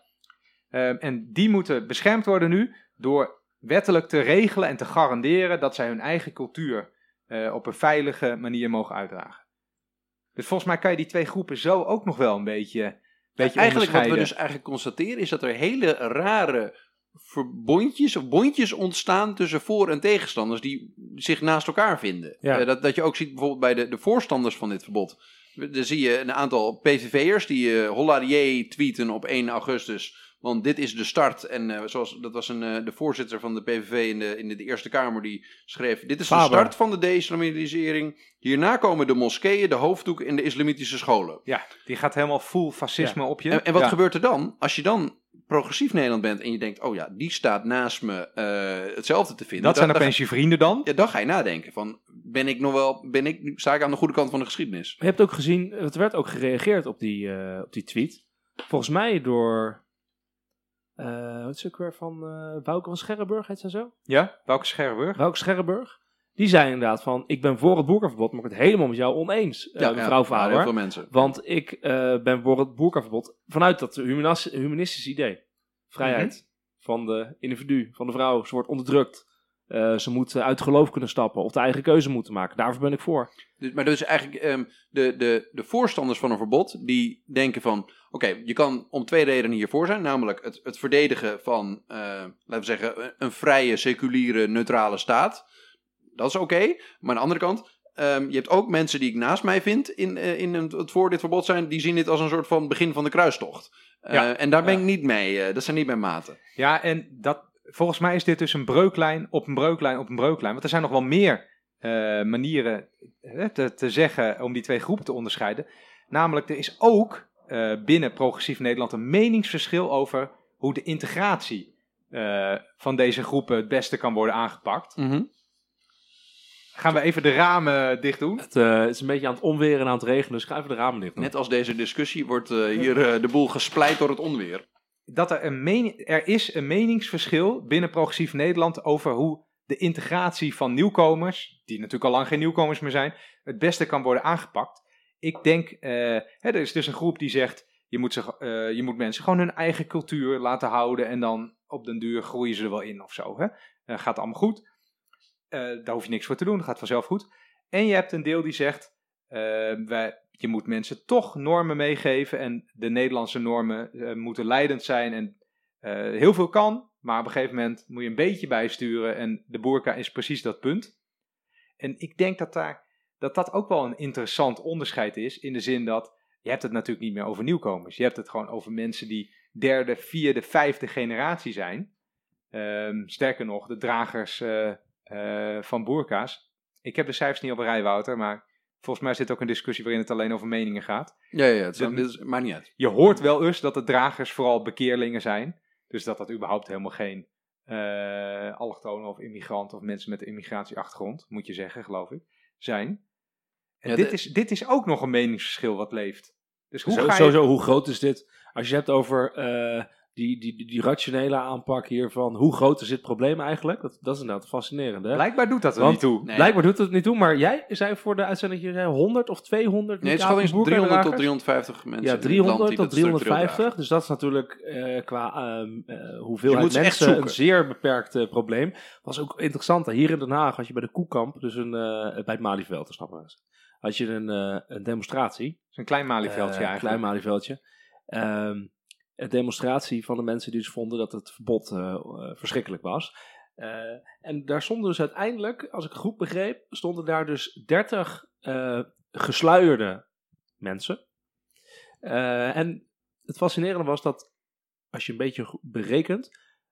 Ehm, en die moeten beschermd worden nu door wettelijk te regelen en te garanderen dat zij hun eigen cultuur eh, op een veilige manier mogen uitdragen. Dus volgens mij kan je die twee groepen zo ook nog wel een beetje, beetje Eigenlijk wat we dus eigenlijk constateren is dat er hele rare verbondjes of bondjes ontstaan tussen voor- en tegenstanders die zich naast elkaar vinden. Ja. Eh, dat, dat je ook ziet bijvoorbeeld bij de, de voorstanders van dit verbod. Dan zie je een aantal PVV'ers die Holladier tweeten op 1 augustus. Want dit is de start. En eh, zoals, dat was een, de voorzitter van de PVV in de, in de Eerste Kamer die schreef... Dit is de start van de de-islamisering. Hierna komen de moskeeën, de hoofddoek en de islamitische scholen. Ja, die gaat helemaal full fascisme op je. En, en wat Ja. gebeurt er dan? Als je dan progressief Nederland bent en je denkt, oh ja, die staat naast me eh, hetzelfde te vinden. Dat zijn dan, opeens je vrienden dan? dan, ja, dan ga je nadenken van, ben ik nog wel, ben ik, sta ik aan de goede kant van de geschiedenis? Je hebt ook gezien, er werd ook gereageerd op die, eh, op die tweet. Volgens mij door. eh wat is het ook weer van eh Wouke van Scherrenburg, heet ze zo? Ja? Welke Scherrenburg? Wouke Scherrenburg. Die zei inderdaad van, ik ben voor het boerkaverbod, maar ik ben het helemaal met jou oneens, eh, mevrouw ja, Vader. heel veel mensen. Want ik eh, ben voor het boerkaverbod vanuit dat humanistisch idee. Vrijheid van de individu, van de vrouw. Ze wordt onderdrukt. Eh, ze moet uit geloof kunnen stappen of de eigen keuze moeten maken. Daarvoor ben ik voor. Dus, maar dus eigenlijk ehm, de, de, de voorstanders van een verbod, die denken van, oké, je kan om twee redenen hiervoor zijn. Namelijk het, het verdedigen van, laten we zeggen, een vrije, seculiere, neutrale staat. Dat is oké. Maar aan de andere kant, ehm, je hebt ook mensen die ik naast mij vind in, eh, in het, voor dit verbod zijn, die zien dit als een soort van begin van de kruistocht. Eh, Ja. En daar ben Ja. ik niet mee, eh, dat zijn niet mijn maten. Ja, en dat, volgens mij is dit dus een breuklijn op een breuklijn op een breuklijn. Want er zijn nog wel meer manieren te, te zeggen om die twee groepen te onderscheiden. Namelijk, er is ook binnen Progressief Nederland een meningsverschil over hoe de integratie van deze groepen het beste kan worden aangepakt. Gaan we even de ramen dicht doen? Het eh, is een beetje aan het onweren en aan het regenen, dus ga even de ramen dicht doen. Net als deze discussie wordt eh, hier eh, de boel gespleit door het onweer. dat er, een er is een meningsverschil binnen Progressief Nederland over hoe de integratie van nieuwkomers, die natuurlijk al lang geen nieuwkomers meer zijn, het beste kan worden aangepakt. Ik denk, eh, hè, er is dus een groep die zegt, je moet, eh, je moet mensen gewoon hun eigen cultuur laten houden en dan op den duur groeien ze er wel in of zo. Hè? Eh, gaat allemaal goed. Eh, daar hoef je niks voor te doen, gaat vanzelf goed. En je hebt een deel die zegt, eh, wij, je moet mensen toch normen meegeven en de Nederlandse normen eh, moeten leidend zijn en heel veel kan, maar op een gegeven moment moet je een beetje bijsturen en de boerka is precies dat punt. En ik denk dat, daar, dat dat ook wel een interessant onderscheid is, in de zin dat je hebt het natuurlijk niet meer over nieuwkomers. Je hebt het gewoon over mensen die derde, vierde, vijfde generatie zijn. Ehm, sterker nog, de dragers eh, van boerka's. Ik heb de cijfers niet op een rij, Wouter, maar volgens mij dit ook een discussie waarin het alleen over meningen gaat. Ja, ja, het, Dan- is, maakt niet uit. Je hoort wel eens dat de dragers vooral bekeerlingen zijn. Dus dat dat überhaupt helemaal geen eh allochtonen of immigranten of mensen met een immigratieachtergrond, moet je zeggen, geloof ik, zijn. En Ja, dit, de- is, dit is ook nog een meningsverschil wat leeft. Dus hoe Zo- ga je... Sowieso, hoe groot is dit? Als je hebt over eh, die, die, die, die rationele aanpak hier van hoe groot is dit probleem eigenlijk? Dat, dat is inderdaad fascinerend. Hè? Blijkbaar doet dat er Want- niet toe. Nee. Blijkbaar doet het niet toe, maar jij zei voor de uitzending dat je zei 100 of 200 Nee, het is Niqab- gewoon 300 tot boerkadragers? 350 mensen. Ja, in het land 300 die tot dat structureel 350. dragen. Dus dat is natuurlijk eh, qua ehm eh, Je hoeveelheid mensen een zeer beperkt eh, probleem. Was ook interessant. Hier in Den Haag had je bij de Koekamp, dus een, eh, bij het Malieveld, te snappen we. Had je een, eh, een demonstratie. Zo'n klein malieveldje eigenlijk. Klein Malieveld. Ehm, een demonstratie van de mensen die dus vonden dat het verbod eh, eh, verschrikkelijk was. Eh, en daar stonden dus uiteindelijk, als ik het goed begreep, stonden daar dus 30 eh, gesluierde mensen. En het fascinerende was dat, als je een beetje berekent,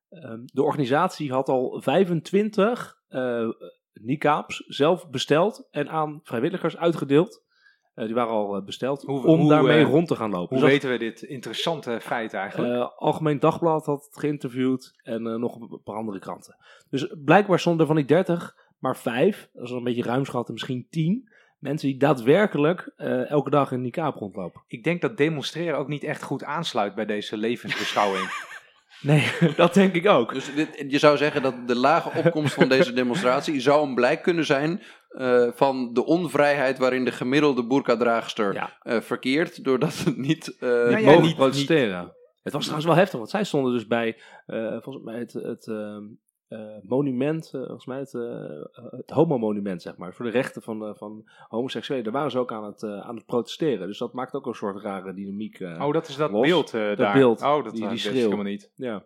ehm, de organisatie had al 25 eh, niqabs zelf besteld en aan vrijwilligers uitgedeeld. Eh, die waren al eh, besteld Hoe- om hoe, daarmee eh, rond te gaan lopen. Hoe Dus weten we dit interessante feit eigenlijk? eh, Algemeen Dagblad had het geïnterviewd en eh, nog een paar andere kranten. Dus blijkbaar stonden er van die 30 maar vijf, dat is wel een beetje ruimschatten, misschien 10 mensen die daadwerkelijk eh, elke dag in niqab rondlopen. Ik denk dat demonstreren ook niet echt goed aansluit bij deze levensbeschouwing. Nee, dat denk ik ook. Dus dit, je zou zeggen dat de lage opkomst van deze demonstratie zou een blijk kunnen zijn eh, van de onvrijheid waarin de gemiddelde boerkadraagster Ja. eh, verkeert, doordat het niet... ja, mogen niet- protesteren. Het was trouwens wel heftig, want zij stonden dus bij eh, volgens mij het, het ehm, eh, monument, volgens mij het, eh, het homo-monument, zeg maar, voor de rechten van, van homoseksuelen. Daar waren ze ook aan het, aan het protesteren. Dus dat maakt ook een soort rare dynamiek. eh. Oh, dat is dat Los. beeld eh, daar. beeld, Oh, dat die- schreeuw. helemaal niet. ja.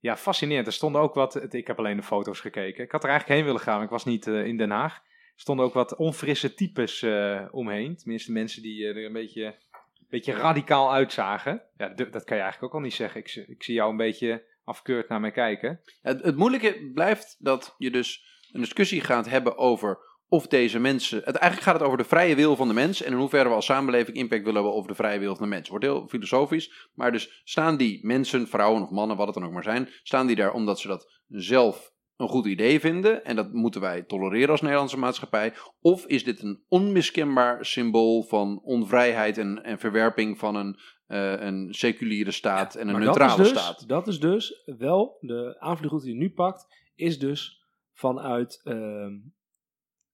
Ja, fascinerend. Er stonden ook wat. Ik heb alleen de foto's gekeken. Ik had er eigenlijk heen willen gaan, maar ik was niet in Den Haag. Stonden ook wat onfrisse types eh, omheen. Tenminste, mensen die eh, er een beetje, een beetje radicaal uitzagen. Ja, dat kan je eigenlijk ook al niet zeggen. Ik, ik zie jou een beetje afkeurd naar mij kijken. Het, het moeilijke blijft dat je dus een discussie gaat hebben over of deze mensen. Het, eigenlijk gaat het over de vrije wil van de mens en in hoeverre we als samenleving impact willen hebben over de vrije wil van de mens. Wordt heel filosofisch, maar dus staan die mensen, vrouwen of mannen, wat het dan ook maar zijn, staan die daar omdat ze dat zelf een goed idee vinden en dat moeten wij tolereren als Nederlandse maatschappij? Of is dit een onmiskenbaar symbool van onvrijheid en, en verwerping van een, eh, een seculiere staat en een Maar neutrale dat is dus, staat? Dat is dus wel, de aanvliegroute die je nu pakt, is dus vanuit ehm,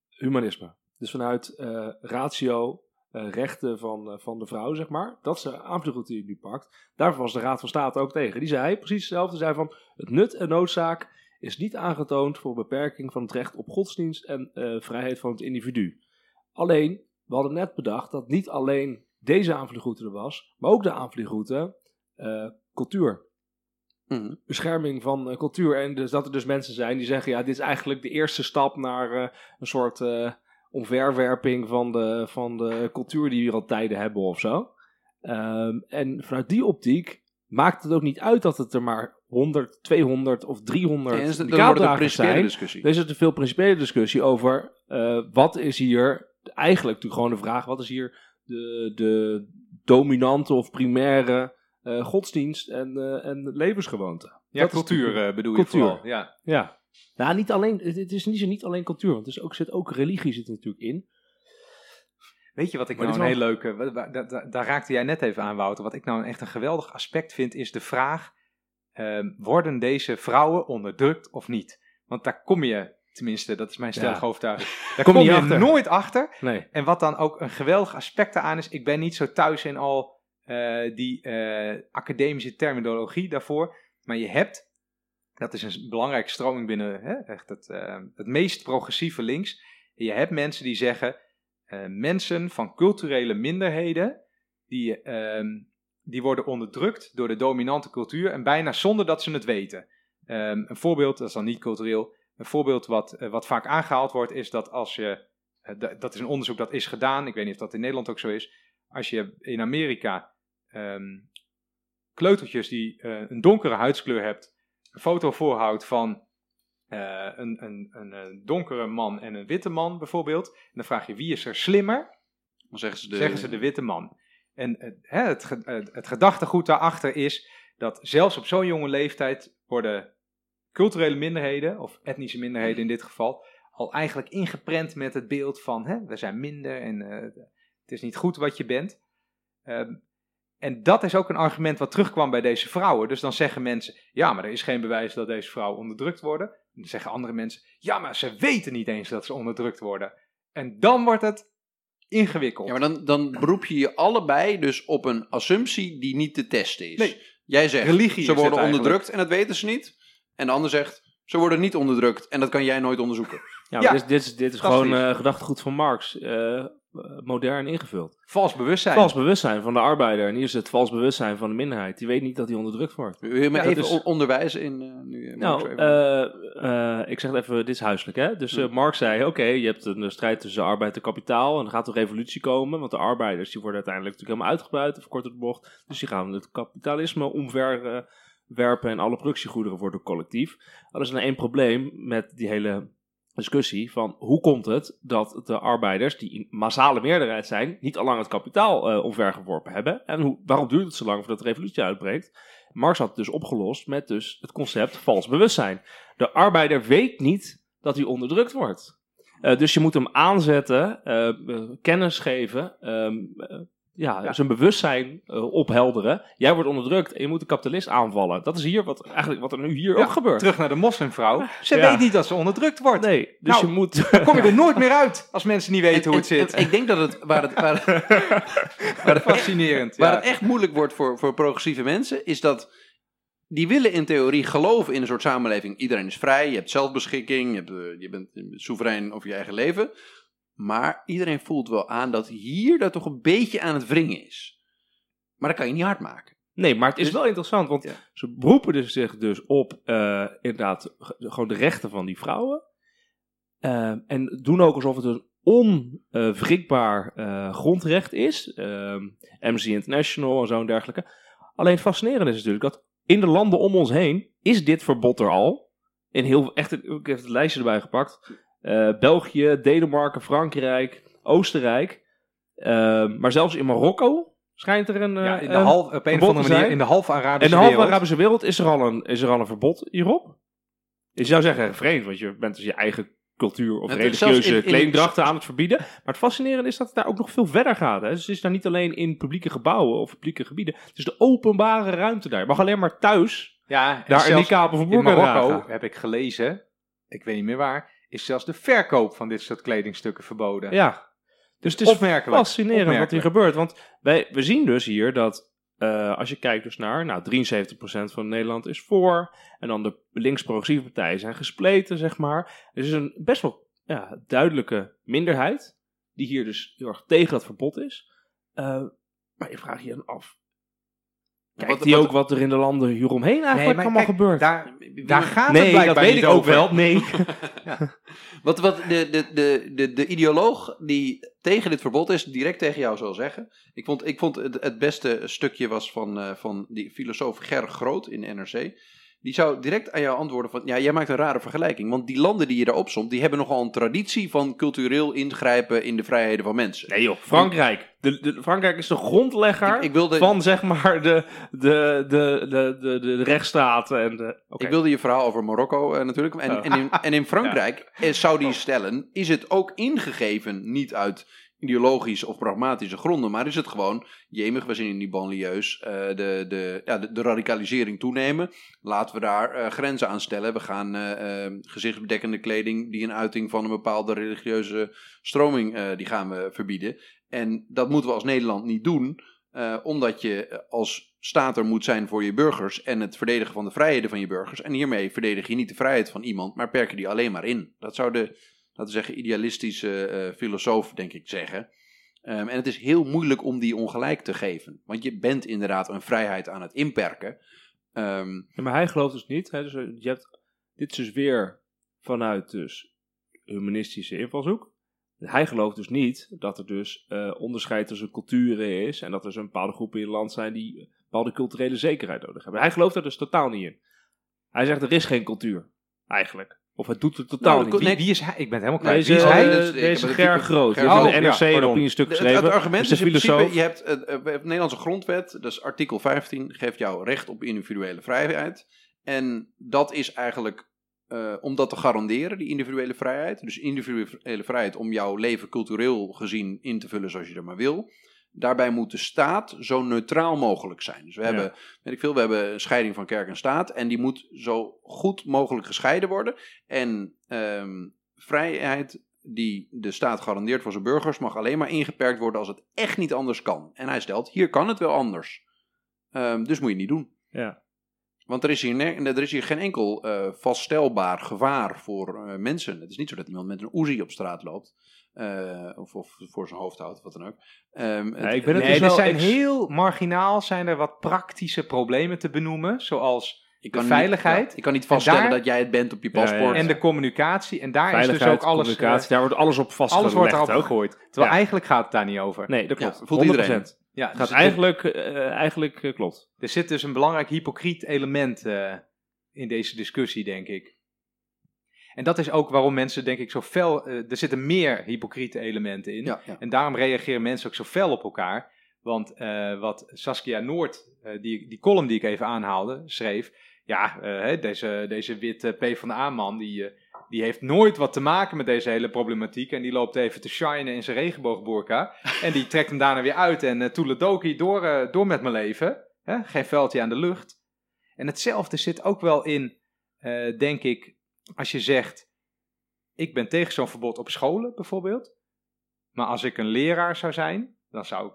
humanisme. Dus vanuit eh, ratio, eh, rechten van, van de vrouw, zeg maar. Dat is de aanvliegroute die je nu pakt. Daarvoor was de Raad van State ook tegen. Die zei precies hetzelfde. zei van, het nut en noodzaak is niet aangetoond voor beperking van het recht op godsdienst en eh, vrijheid van het individu. Alleen, we hadden net bedacht dat niet alleen deze aanvliegroute er was, maar ook de aanvliegroute eh, cultuur. Mhm. Bescherming van eh, cultuur. En dus dat er dus mensen zijn die zeggen: ja, dit is eigenlijk de eerste stap naar een soort omverwerping van de, van de cultuur die we hier al tijden hebben of zo. Ehm, en vanuit die optiek maakt het ook niet uit dat het er maar 100, 200 of 300 Ja, en dan wordt het een zijn. discussie. Er is te veel principiële discussie over eh, wat is hier eigenlijk natuurlijk gewoon de vraag: wat is hier de, de dominante of primaire eh, godsdienst en, eh, en levensgewoonte? Ja, Dat cultuur eh, bedoel cultuur. je vooral. Ja. Ja. Nou, niet alleen, het, het is niet, niet alleen cultuur, want er is ook, zit ook religie zit er natuurlijk in. Weet je wat ik Maar nou een heel leuke... Daar raakte jij net even aan, Wouter. Wat ik nou echt een geweldig aspect vind, is de vraag... ehm, worden deze vrouwen onderdrukt of niet? Want daar kom je, tenminste, dat is mijn stellige Ja. overtuiging... Daar Kom kom, je achter. nooit achter. Nee. En wat dan ook een geweldig aspect aan is... Ik ben niet zo thuis in al eh, die eh, academische terminologie daarvoor. Maar je hebt... Dat is een belangrijke stroming binnen hè, echt het, eh, het meest progressieve links. Je hebt mensen die zeggen... eh, mensen van culturele minderheden... Die, ehm, die worden onderdrukt door de dominante cultuur... en bijna zonder dat ze het weten. Ehm, een voorbeeld, dat is dan niet cultureel... Een voorbeeld wat, eh, wat vaak aangehaald wordt... is dat als je... eh, dat is een onderzoek dat is gedaan... ik weet niet of dat in Nederland ook zo is... als je in Amerika... ehm, kleutertjes die eh, een donkere huidskleur hebt... een foto voorhoudt van een, een, een, donkere man en een witte man bijvoorbeeld. En dan vraag je wie is er slimmer? Dan zeggen ze de, zeggen ze de witte man. En eh, het, het, het gedachtegoed daarachter is dat zelfs op zo'n jonge leeftijd worden culturele minderheden, of etnische minderheden in dit geval, al eigenlijk ingeprent met het beeld van hè, we zijn minder en eh, het is niet goed wat je bent. Ehm, en dat is ook een argument wat terugkwam bij deze vrouwen. Dus dan zeggen mensen, ja, maar er is geen bewijs dat deze vrouwen onderdrukt worden. En dan zeggen andere mensen, ja, maar ze weten niet eens dat ze onderdrukt worden. En dan wordt het ingewikkeld. Ja, maar dan, dan beroep je je allebei dus op een assumptie die niet te testen is. Nee. Jij zegt, Religie ze worden onderdrukt en dat weten ze niet. En de ander zegt, ze worden niet onderdrukt en dat kan jij nooit onderzoeken. Ja, dit, dit is, dit is gewoon eh gedachtegoed van Marx. eh, modern ingevuld. Vals bewustzijn. Vals bewustzijn van de arbeider. En hier is het vals bewustzijn van de minderheid. Die weet niet dat hij onderdrukt wordt. Wil je me even on- onderwijzen in... eh, nu, eh, Nou, eh, eh, ik zeg het even, dit is huiselijk hè. Dus eh, Hm. Marx zei, oké, je hebt een strijd tussen arbeid en kapitaal. En er gaat een revolutie komen. Want de arbeiders die worden uiteindelijk natuurlijk helemaal uitgebuit. Verkort het bocht. Dus die gaan het kapitalisme omver eh, werpen. En alle productiegoederen worden collectief. Er is nou één probleem met die hele discussie van hoe komt het dat de arbeiders, die in massale meerderheid zijn, niet allang het kapitaal uh, omvergeworpen hebben. En hoe, waarom duurt het zo lang voordat de revolutie uitbreekt? Marx had het dus opgelost met dus het concept vals bewustzijn. De arbeider weet niet dat hij onderdrukt wordt. Uh, dus je moet hem aanzetten, uh, kennis geven, ehm, ja, ja, zijn bewustzijn uh, ophelderen. Jij wordt onderdrukt en je moet de kapitalist aanvallen. Dat is hier wat, eigenlijk wat er nu hier ook gebeurt. Terug naar de moslimvrouw. Ze weet niet dat ze onderdrukt wordt. Nee, dus nou, je moet... Dan kom je er nooit meer uit als mensen niet weten hoe het zit. ik denk dat het... Waar het, waar, waar het Fascinerend. Waar het echt moeilijk wordt voor, voor progressieve mensen, is dat... Die willen in theorie geloven in een soort samenleving. Iedereen is vrij, je hebt zelfbeschikking, je, hebt, uh, je bent soeverein over je eigen leven. Maar iedereen voelt wel aan dat hier dat toch een beetje aan het wringen is. Maar dat kan je niet hard maken. Nee, maar het is dus- wel interessant, want ze beroepen dus zich dus op uh, inderdaad gewoon de rechten van die vrouwen. Uh, en doen ook alsof het een onwrikbaar uh, grondrecht is. Amnesty International en zo en dergelijke. Alleen fascinerend is natuurlijk dat in de landen om ons heen is dit verbod er al. In heel, echt, ik heb het lijstje erbij gepakt. Uh, België, Denemarken, Frankrijk, Oostenrijk. Uh, maar zelfs in Marokko schijnt er een. Ja, in de half, op een of andere manier in de halve Arabische wereld. In de halve Arabische wereld is er, al een, is er al een verbod hierop. Je zou zeggen vreemd, want je bent dus je eigen cultuur of religieuze kledingdrachten aan het verbieden. Maar het fascinerende is dat het daar ook nog veel verder gaat. Hè. Dus het is daar niet alleen in publieke gebouwen of publieke gebieden. Het is de openbare ruimte daar. Je mag alleen maar thuis ja, daar een niqab of een In Marokko heb ik gelezen, ik weet niet meer waar is zelfs de verkoop van dit soort kledingstukken verboden. Ja, dus het is Opmerkelijk. fascinerend wat hier gebeurt. Want wij, we zien dus hier dat uh, als je kijkt dus naar, nou 73% van Nederland is voor. En dan de links-progressieve partijen zijn gespleten, zeg maar. Er is een best wel ja, duidelijke minderheid die hier dus heel erg tegen het verbod is. Uh, maar je vraagt je dan af, Kijkt hij ook wat er in de landen hieromheen eigenlijk allemaal gebeurt? Daar, daar gaat nee, het blijkbaar dat weet ik ook wel. Nee. ja. Wat, wat de, de, de, de, de ideoloog die tegen dit verbod is, direct tegen jou zal zeggen. Ik vond, ik vond het, het beste stukje was van, uh, van die filosoof Ger Groot in NRC. Die zou direct aan jou antwoorden van, ja, jij maakt een rare vergelijking. Want die landen die je daar opzomt, die hebben nogal een traditie van cultureel ingrijpen in de vrijheden van mensen. Nee joh, Frankrijk. De, de, Frankrijk is de grondlegger ik, wilde, van, zeg maar, de, de, de, de, de, de rechtsstaat. En de, okay. Ik wilde je verhaal over Marokko uh, natuurlijk. En, oh. en, in, en in Frankrijk ja. zou die stellen, is het ook ingegeven niet uit ideologische of pragmatische gronden, maar is het gewoon, jemig, we zien in die banlieues uh, de, de, ja, de, radicalisering toenemen. Laten we daar uh, grenzen aan stellen. We gaan uh, gezichtsbedekkende kleding die een uiting van een bepaalde religieuze stroming, die gaan we verbieden. En dat moeten we als Nederland niet doen, omdat je als staat er moet zijn voor je burgers en het verdedigen van de vrijheden van je burgers. En hiermee verdedig je niet de vrijheid van iemand, maar perk je die alleen maar in. Dat zou de laten we zeggen, idealistische uh, filosoof, denk ik zeggen. Um, en het is heel moeilijk om die ongelijk te geven. Want je bent inderdaad een vrijheid aan het inperken. Um, maar hij gelooft dus niet. Hè, dus eh, je hebt, dit is dus weer vanuit dus humanistische invalshoek. Hij gelooft dus niet dat er dus uh, onderscheid tussen culturen is. En dat er dus een bepaalde groepen in het land zijn die bepaalde culturele zekerheid nodig hebben. Hij gelooft daar dus totaal niet in. Hij zegt er is geen cultuur, eigenlijk. Of het doet het totaal nou, niet. Wie, wie, is hij? Ik ben helemaal kwijt. Deze, wie is hij? Uh, deze Ger Groot. Ger oh, de NRC ja, een stuk geschreven. Het, het argument is, in principe, je hebt uh, de Nederlandse grondwet, dus artikel 15, geeft jou recht op individuele vrijheid. En dat is eigenlijk uh, om dat te garanderen, die individuele vrijheid. Dus individuele vrijheid om jouw leven cultureel gezien in te vullen zoals je er maar wil. Daarbij moet de staat zo neutraal mogelijk zijn. Dus we hebben, weet ik veel, we hebben een scheiding van kerk en staat. En die moet zo goed mogelijk gescheiden worden. En um, vrijheid die de staat garandeert voor zijn burgers mag alleen maar ingeperkt worden als het echt niet anders kan. En hij stelt, hier kan het wel anders. Um, dus moet je het niet doen. Ja. Want er is hier, er is hier geen enkel uh, vaststelbaar gevaar voor uh, mensen. Het is niet zo dat iemand met een Uzi op straat loopt. Uh, of, of voor zijn hoofd houdt, wat dan ook. Um, ja, ik ben het nee, dus er zijn heel marginaal zijn er wat praktische problemen te benoemen, zoals ik de veiligheid. Niet, ja, ik kan niet vaststellen daar, dat jij het bent op je paspoort. Ja, en de communicatie. En daar is dus ook alles... Communicatie, daar wordt alles op vastgelegd. Alles wordt erop gegooid. Terwijl eigenlijk gaat het daar niet over. Nee, dat klopt. voelt 100%. iedereen. Ja, gaat dus eigenlijk, uh, eigenlijk uh, klopt. Er zit dus een belangrijk hypocriet element uh, in deze discussie, denk ik. En dat is ook waarom mensen, denk ik, zo fel. eh, er zitten meer hypocriete elementen in. Ja, ja. En daarom reageren mensen ook zo fel op elkaar. Want eh, wat Saskia Noord, eh, die, die column die ik even aanhaalde, schreef. Ja, deze, deze witte PvdA-man, die, eh, die heeft nooit wat te maken met deze hele problematiek. En die loopt even te shinen in zijn regenboogboorka. en die trekt hem daarna weer uit. En uh, toeledoki, door, door met mijn leven. Hè? Geen veldje aan de lucht. En hetzelfde zit ook wel in, denk ik, als je zegt... Ik ben tegen zo'n verbod op scholen, bijvoorbeeld. Maar als ik een leraar zou zijn, dan zou ik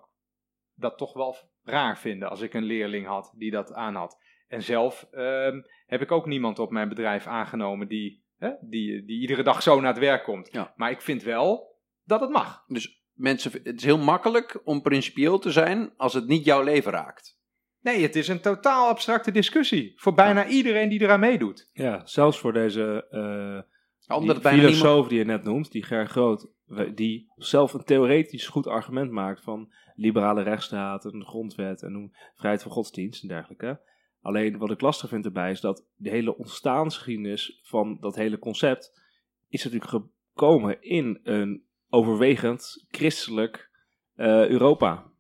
dat toch wel raar vinden als ik een leerling had die dat aan had. En zelf ehm, heb ik ook niemand op mijn bedrijf aangenomen die, hè, die, die iedere dag zo naar het werk komt. Ja. Maar ik vind wel dat het mag. Dus mensen, het is heel makkelijk om principieel te zijn als het niet jouw leven raakt. Nee, het is een totaal abstracte discussie voor bijna iedereen die eraan meedoet. Ja, zelfs voor deze eh, Omdat die niemand... filosoof die je net noemt, die Ger Groot, die zelf een theoretisch goed argument maakt van liberale rechtsstaat, een grondwet en vrijheid van godsdienst en dergelijke. Alleen wat ik lastig vind erbij is dat de hele ontstaansgeschiedenis van dat hele concept is natuurlijk gekomen in een overwegend christelijk eh, Europa.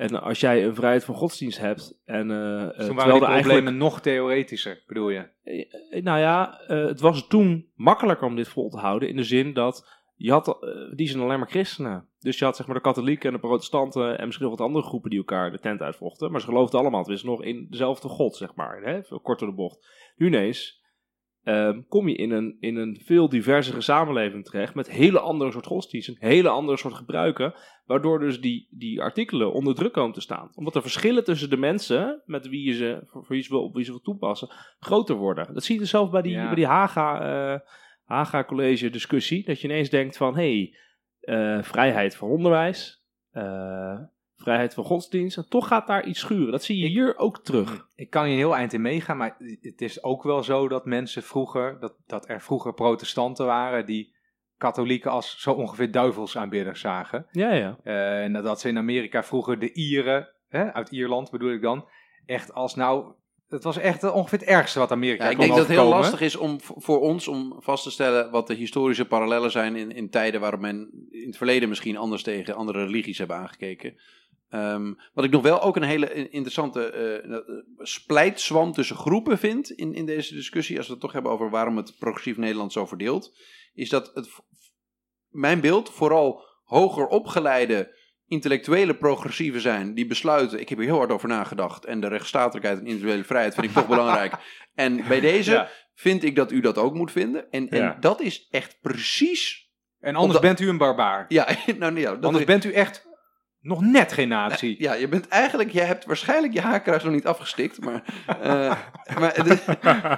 En als jij een vrijheid van godsdienst hebt en eh, eh, Toen waren die er eigenlijk problemen nog theoretischer, bedoel je? eh, Nou ja, eh, het was toen makkelijker om dit vol te houden. In de zin dat je had, eh, die zijn alleen maar christenen. Dus je had zeg maar de katholieken en de protestanten en misschien nog wat andere groepen die elkaar de tent uitvochten. Maar ze geloofden allemaal tenminste nog in dezelfde god, zeg maar. Hè? Kort door de bocht. Nu ineens ehm, kom je in een, in een veel diversere samenleving terecht met hele andere soort godsdiensten, hele andere soort gebruiken. Waardoor dus die, die artikelen onder druk komen te staan. Omdat de verschillen tussen de mensen met wie je ze, voor, wie ze wil, op wie ze wil toepassen, groter worden. Dat zie je dus zelf bij die, Ja. bij die Haga, eh, Haga College discussie. Dat je ineens denkt van, hé, hey, eh, vrijheid voor onderwijs, eh, vrijheid van godsdienst. En toch gaat daar iets schuren. Dat zie je hier ook terug. Ik kan hier een heel eind in meegaan, maar het is ook wel zo dat mensen vroeger, dat, dat er vroeger protestanten waren die katholieken als zo ongeveer duivelsaanbidders zagen. Ja, ja. Eh, en dat ze in Amerika vroeger de Ieren, hè, uit Ierland bedoel ik dan, echt als nou, het was echt eh, ongeveer het ergste wat Amerika Ja, ik denk dat het heel lastig is om, voor ons om vast te stellen wat de historische parallellen zijn in, in tijden waarop men in het verleden misschien anders tegen andere religies hebben aangekeken. Ehm, wat ik nog wel ook een hele interessante eh, eh, splijtswam tussen groepen vind in, in deze discussie, als we het toch hebben over waarom het progressief Nederland zo verdeelt, is dat het, mijn beeld vooral hoger opgeleide intellectuele progressieven zijn die besluiten, ik heb hier heel hard over nagedacht en de rechtsstatelijkheid en individuele vrijheid vind ik toch belangrijk. En bij deze Ja. vind ik dat u dat ook moet vinden. En, en Ja. dat is echt precies. En anders Omdat- bent u een barbaar. Ja, nou ja, dat Anders is- bent u echt nog net geen nazi. ja, je bent eigenlijk, jij hebt waarschijnlijk je haarkruis nog niet afgestikt, maar, eh, maar het is,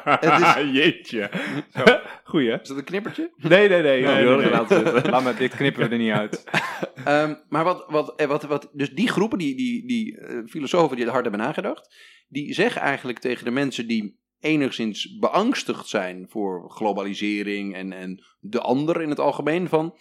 het is, Jeetje. Goeie, hè? is dat een knippertje? Nee, nee, nee. Nee, die nee, nee. zitten. Laat me, dit knippen we er niet uit. Ehm, maar wat, wat, eh, wat, wat, dus die groepen, die, die, die eh, filosofen die er hard hebben nagedacht, die zeggen eigenlijk tegen de mensen die enigszins beangstigd zijn voor globalisering en, en de ander in het algemeen van,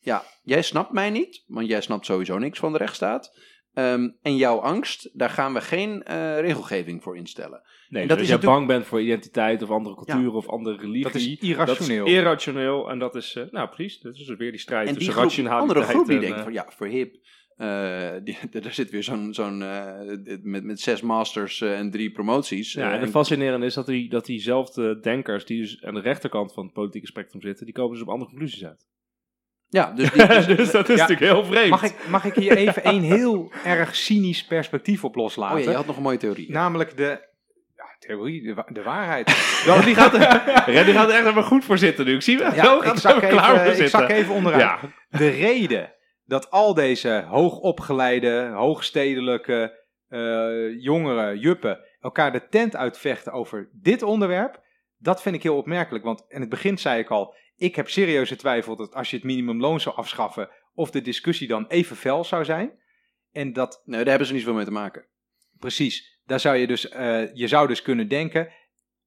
ja, jij snapt mij niet, want jij snapt sowieso niks van de rechtsstaat. Ehm, en jouw angst, daar gaan we geen eh, regelgeving voor instellen. Nee, En dat dat als is je bang bent voor identiteit of andere cultuur of andere religie. Dat is irrationeel. Dat is irrationeel. En dat is, eh, nou precies, dat is dus weer die strijd En tussen rationaliteit andere groep die en, denkt eh, van ja, verhip. eh die, er zit weer zo'n, zo'n met, met zes masters en drie promoties. Ja, en en- het fascinerende is dat, die, dat diezelfde denkers die dus aan de rechterkant van het politieke spectrum zitten, die komen dus op andere conclusies uit. Ja, dus die, dus- dus dat is Ja. natuurlijk heel vreemd. Mag ik, mag ik hier even een heel erg cynisch perspectief op oh loslaten? ja, je had nog een mooie theorie. Namelijk de ja, theorie, de, wa- de waarheid. Die gaat, er, die gaat er echt even goed voor zitten nu. Ik zie wel, Ja, zo ik zak, er klaar voor even, ik zak even onderuit. Ja, De reden dat al deze hoogopgeleide, hoogstedelijke eh, jongeren, juppen, elkaar de tent uitvechten over dit onderwerp, dat vind ik heel opmerkelijk. Want in het begin zei ik al, ik heb serieuze twijfel dat als je het minimumloon zou afschaffen, of de discussie dan even fel zou zijn. En dat Nee, daar hebben ze niet zoveel mee te maken. Precies. Daar zou je dus, eh, je zou dus kunnen denken.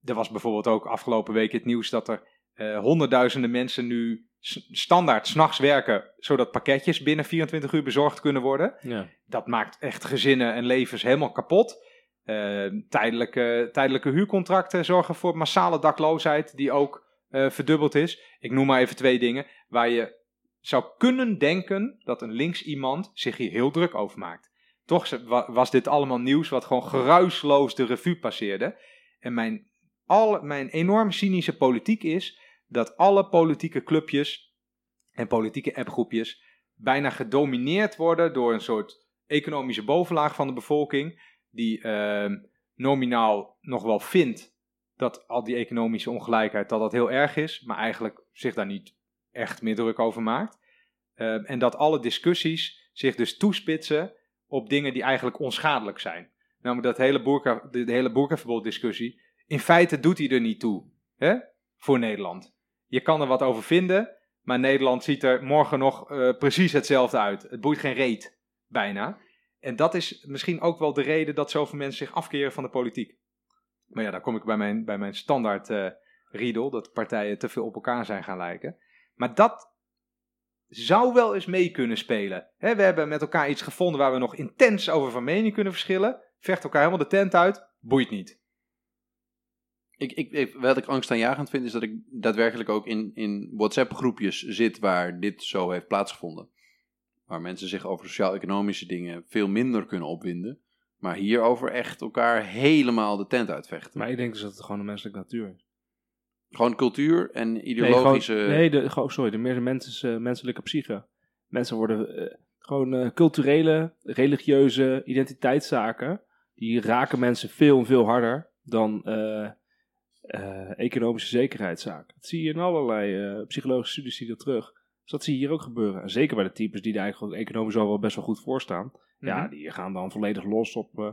Er was bijvoorbeeld ook afgelopen week het nieuws dat er eh, honderdduizenden mensen nu s- standaard s'nachts werken, zodat pakketjes binnen 24 uur bezorgd kunnen worden. ja. Dat maakt echt gezinnen en levens helemaal kapot. Eh, tijdelijke, tijdelijke huurcontracten zorgen voor massale dakloosheid, die ook eh, verdubbeld is. Ik noem maar even twee dingen waar je zou kunnen denken dat een links iemand zich hier heel druk over maakt. Toch was dit allemaal nieuws wat gewoon geruisloos de revue passeerde. En mijn, alle, mijn enorm cynische politiek is dat alle politieke clubjes en politieke appgroepjes bijna gedomineerd worden door een soort economische bovenlaag van de bevolking, die ehm, nominaal nog wel vindt dat al die economische ongelijkheid dat dat heel erg is, maar eigenlijk zich daar niet echt meer druk over maakt. Ehm, en dat alle discussies zich dus toespitsen op dingen die eigenlijk onschadelijk zijn. Namelijk dat hele, boerka, de, hele boerkaverbod discussie. In feite doet hij er niet toe hè, voor Nederland. Je kan er wat over vinden, maar Nederland ziet er morgen nog eh, precies hetzelfde uit. Het boeit geen reet, bijna. En dat is misschien ook wel de reden dat zoveel mensen zich afkeren van de politiek. Maar ja, daar kom ik bij mijn, bij mijn standaard riedel, dat partijen te veel op elkaar zijn gaan lijken. Maar dat zou wel eens mee kunnen spelen. We hebben met elkaar iets gevonden waar we nog intens over van mening kunnen verschillen. Vecht elkaar helemaal de tent uit, boeit niet. Ik, ik- wat ik angstaanjagend vind, is dat ik daadwerkelijk ook in, in WhatsApp-groepjes zit waar dit zo heeft plaatsgevonden. Waar mensen zich over sociaal-economische dingen veel minder kunnen opwinden. Maar hierover echt elkaar helemaal de tent uitvechten. Maar ik denk dus dat het gewoon een menselijke natuur is. Gewoon cultuur en Nee, ideologische... gewoon- nee, de, gewoon, sorry, de meer mens, eh, menselijke psyche. Mensen worden eh, gewoon eh, culturele, religieuze identiteitszaken. Die raken mensen veel en veel harder dan economische zekerheidszaken. Dat zie je in allerlei psychologische studies zie je dat terug. Dus dat zie je hier ook gebeuren. En zeker bij de types die er eigenlijk economisch al wel best wel goed voor staan. Ja, Mhm. die gaan dan volledig los op eh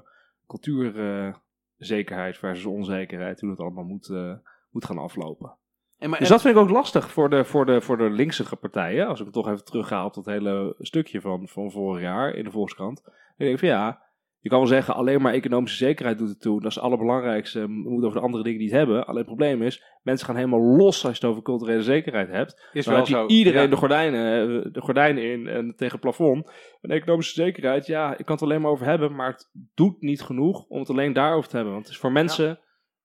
cultuurzekerheid versus onzekerheid. Hoe dat allemaal moet, eh, moet gaan aflopen. En maar, Dus dat vind ik ook lastig voor de, voor de, voor de linkse partijen. Als ik het toch even terugga op dat hele stukje van, van vorig jaar in de Volkskrant. Dan denk ik van ja, je kan wel zeggen alleen maar economische zekerheid doet het toe. Dat is het allerbelangrijkste. We moeten over de andere dingen niet hebben. Alleen het probleem is, mensen gaan helemaal los als je het over culturele zekerheid hebt. Is Dan wel heb zo. iedereen Ja. de, gordijnen, eh, de gordijnen in en tegen het plafond. En economische zekerheid, ja, ik kan het alleen maar over hebben. Maar het doet niet genoeg om het alleen daarover te hebben. Want het is voor mensen...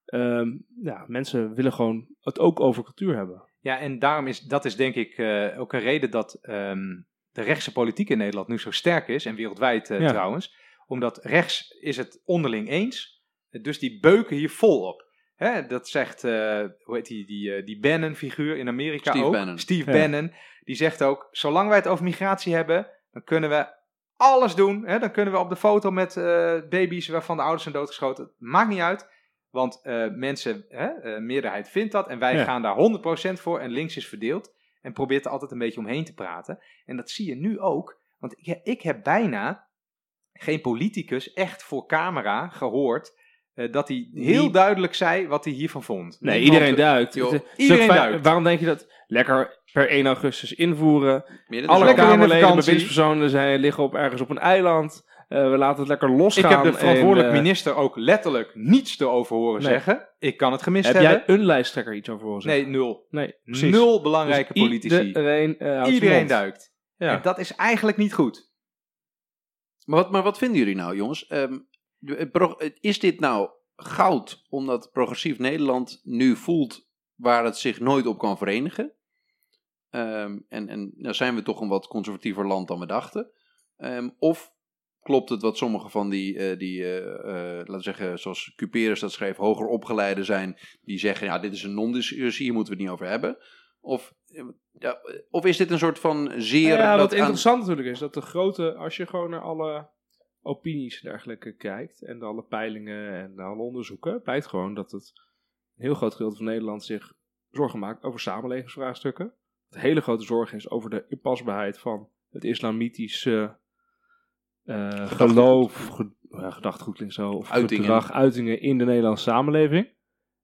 ehm, ja, mensen willen gewoon het ook over cultuur hebben. Ja, en daarom is dat is denk ik eh, ook een reden dat ehm, de rechtse politiek in Nederland nu zo sterk is, en wereldwijd eh, Ja. trouwens. Omdat rechts is het onderling eens, dus die beuken hier vol op. Hè, dat zegt, eh, hoe heet die, die, eh, die Bannon-figuur in Amerika Steve ook. Bannon. Steve Ja. Bannon. Die zegt ook, zolang wij het over migratie hebben, dan kunnen we alles doen. Hè? Dan kunnen we op de foto met eh, baby's waarvan de ouders zijn doodgeschoten. Maakt niet uit. Want eh, mensen, hè, eh, meerderheid vindt dat. En wij Ja. gaan daar 100% voor. En links is verdeeld. En probeert er altijd een beetje omheen te praten. En dat zie je nu ook. Want ik, ik heb bijna geen politicus echt voor camera gehoord. eh, dat hij heel Die- duidelijk zei wat hij hiervan vond. Nee, Niemand- iedereen duikt. joh, Het is iedereen duikt. Waarom denk je dat? Lekker per 1 augustus invoeren. Midden Alle Kamerleden, bewindspersonen zijn, liggen op, ergens op een eiland. Eh, we laten het lekker Ik losgaan. heb de verantwoordelijk en, eh, minister ook letterlijk niets erover horen Nee. zeggen. Ik kan het gemist Heb hebben. jij een lijsttrekker iets over horen zeggen? Nee, nul. Nee, precies. Nul belangrijke Dus politici. Iedereen, eh, Iedereen duikt. Ja. En dat is eigenlijk niet goed. Maar wat, maar wat vinden jullie nou, jongens? Ehm, het pro- is dit nou goud omdat progressief Nederland nu voelt waar het zich nooit op kan verenigen? Ehm, en en nou zijn we toch een wat conservatiever land dan we dachten? Ehm, of klopt het wat sommige van die, eh, die eh, eh, laten we zeggen, zoals Cuperus dat schreef, hoger opgeleide zijn, die zeggen, ja, dit is een non-discussie, hier moeten we het niet over hebben. Of, ja, of is dit een soort van zeer... ja, dat wat aan- interessant natuurlijk is, dat de grote, als je gewoon naar alle opinies en dergelijke kijkt, en alle peilingen en alle onderzoeken, blijkt gewoon dat het een heel groot gedeelte van Nederland zich zorgen maakt over samenlevingsvraagstukken. Het hele grote zorg is over de inpasbaarheid van het islamitische eh, geloof, ge, ja, zo, of Uitingen. gedrag, uitingen in de Nederlandse samenleving.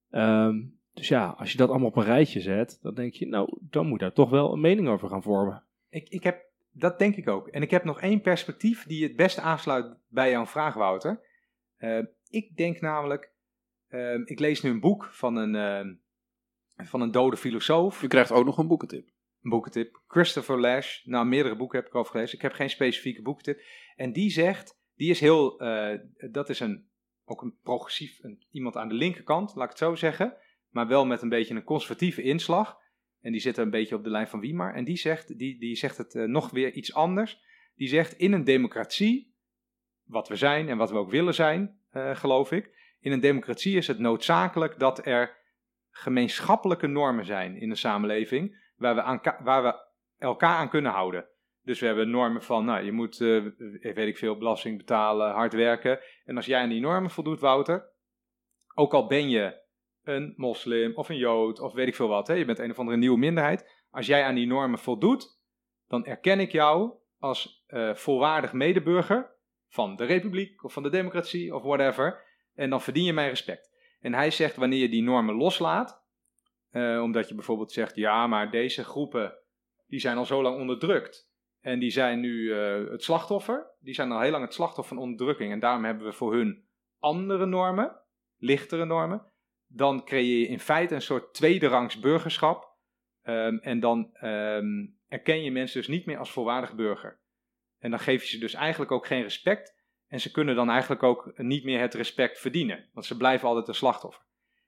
Ehm, dus ja, als je dat allemaal op een rijtje zet, dan denk je, nou, dan moet daar toch wel een mening over gaan vormen. Ik, ik heb, dat denk ik ook. En ik heb nog één perspectief die het beste aansluit bij jouw vraag, Wouter. Eh, ik denk namelijk, eh, ik lees nu een boek van een, eh, van een dode filosoof. U krijgt ook nog een boekentip. Een boekentip. Christopher Lash. Nou, meerdere boeken heb ik over gelezen. Ik heb geen specifieke boekentip. En die zegt, die is heel, eh, dat is een, ook een progressief, een, iemand aan de linkerkant, laat ik het zo zeggen. Maar wel met een beetje een conservatieve inslag. En die zit een beetje op de lijn van Wiemar. En die zegt, die, die zegt het eh, nog weer iets anders. Die zegt in een democratie, wat we zijn en wat we ook willen zijn, eh, geloof ik. In een democratie is het noodzakelijk dat er gemeenschappelijke normen zijn in de samenleving. Waar we, aan, waar we elkaar aan kunnen houden. Dus we hebben normen van, nou, je moet, eh, weet ik veel, belasting betalen, hard werken. En als jij aan die normen voldoet, Wouter, ook al ben je een moslim of een jood of weet ik veel wat, hè, je bent een of andere nieuwe minderheid. Als jij aan die normen voldoet, dan erken ik jou als eh, volwaardig medeburger van de republiek of van de democratie of whatever. En dan verdien je mijn respect. En hij zegt wanneer je die normen loslaat, eh, omdat je bijvoorbeeld zegt, ja, maar deze groepen, die zijn al zo lang onderdrukt. En die zijn nu eh, het slachtoffer. Die zijn al heel lang het slachtoffer van onderdrukking. En daarom hebben we voor hun andere normen, lichtere normen. Dan creëer je in feite een soort tweederangs burgerschap. Ehm, en dan ehm, erken je mensen dus niet meer als volwaardig burger. En dan geef je ze dus eigenlijk ook geen respect. En ze kunnen dan eigenlijk ook niet meer het respect verdienen. Want ze blijven altijd een slachtoffer.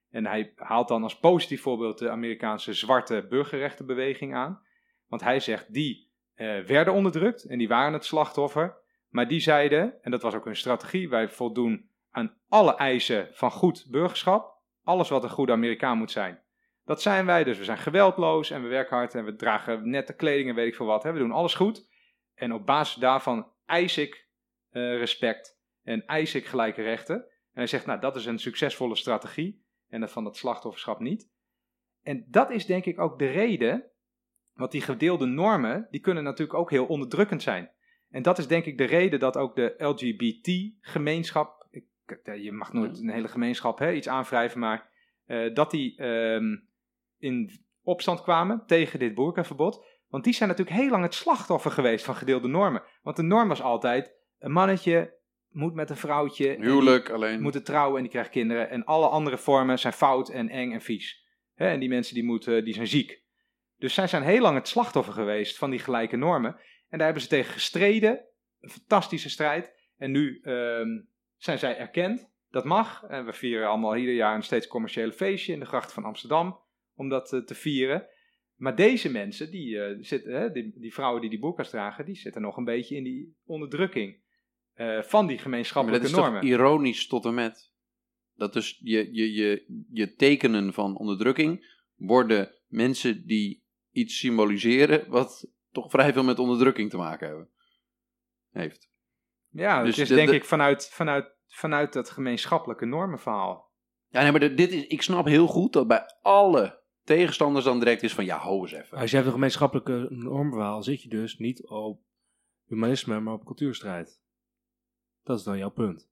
En hij haalt dan als positief voorbeeld de Amerikaanse zwarte burgerrechtenbeweging aan. Want hij zegt, die eh, werden onderdrukt en die waren het slachtoffer. Maar die zeiden, en dat was ook hun strategie, wij voldoen aan alle eisen van goed burgerschap. Alles wat een goede Amerikaan moet zijn. Dat zijn wij, dus we zijn geweldloos en we werken hard en we dragen nette kleding en weet ik veel wat. We doen alles goed. En op basis daarvan eis ik eh, respect en eis ik gelijke rechten. En hij zegt, nou dat is een succesvolle strategie en dat van dat slachtofferschap niet. En dat is denk ik ook de reden, want die gedeelde normen, die kunnen natuurlijk ook heel onderdrukkend zijn. En dat is denk ik de reden dat ook de LGBT-gemeenschap, je mag nooit een hele gemeenschap hè, iets aanwrijven, maar eh, dat die ehm, in opstand kwamen tegen dit boerkaverbod. Want die zijn natuurlijk heel lang het slachtoffer geweest van gedeelde normen. Want de norm was altijd, een mannetje moet met een vrouwtje. Huwelijk alleen. moeten trouwen en die krijgt kinderen. En alle andere vormen zijn fout en eng en vies. Hè, en die mensen die, moeten, die zijn ziek. Dus zij zijn heel lang het slachtoffer geweest van die gelijke normen. En daar hebben ze tegen gestreden. Een fantastische strijd. En nu ehm, zijn zij erkend. Dat mag. En we vieren allemaal ieder jaar een steeds commerciële feestje in de gracht van Amsterdam. Om dat eh, te vieren. Maar deze mensen, die, eh, zitten, hè, die, die vrouwen die die boekas dragen, die zitten nog een beetje in die onderdrukking. eh, van die maar gemeenschappelijke dat is normen. toch ironisch tot en met. Dat dus je, je, je, je tekenen van onderdrukking worden mensen die iets symboliseren wat toch vrij veel met onderdrukking te maken hebben. Heeft. Ja, Dus het is de- denk de- ik vanuit, vanuit, vanuit dat gemeenschappelijke normenverhaal. Ja, nee, maar de- dit is, ik snap heel goed dat bij alle tegenstanders dan direct is van ja, ho eens even. Als je hebt een gemeenschappelijke normverhaal, zit je dus niet op humanisme, maar op cultuurstrijd. Dat is dan jouw punt.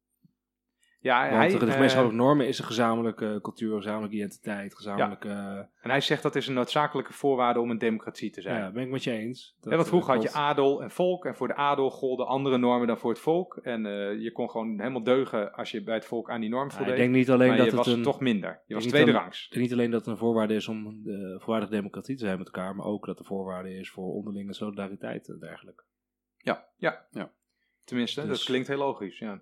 Ja, Want hij, de eh, gemeenschappelijke normen is een gezamenlijke cultuur, gezamenlijke identiteit, gezamenlijke... Ja, en hij zegt dat is een noodzakelijke voorwaarde om een democratie te zijn. ja ben ik met je eens. Dat, Ja, want vroeger eh, had je adel en volk. En voor de adel golden andere normen dan voor het volk. En eh, je kon gewoon helemaal deugen als je bij het volk aan die norm Ja, voldeed. ik denk niet alleen maar dat je het was een... toch minder. Je was tweede rangs. Ik denk niet alleen dat het een voorwaarde is om de volwaardige democratie te zijn met elkaar, maar ook dat de voorwaarde is voor onderlinge solidariteit en dergelijke. Tenminste, dat Dus- klinkt heel logisch. Ja.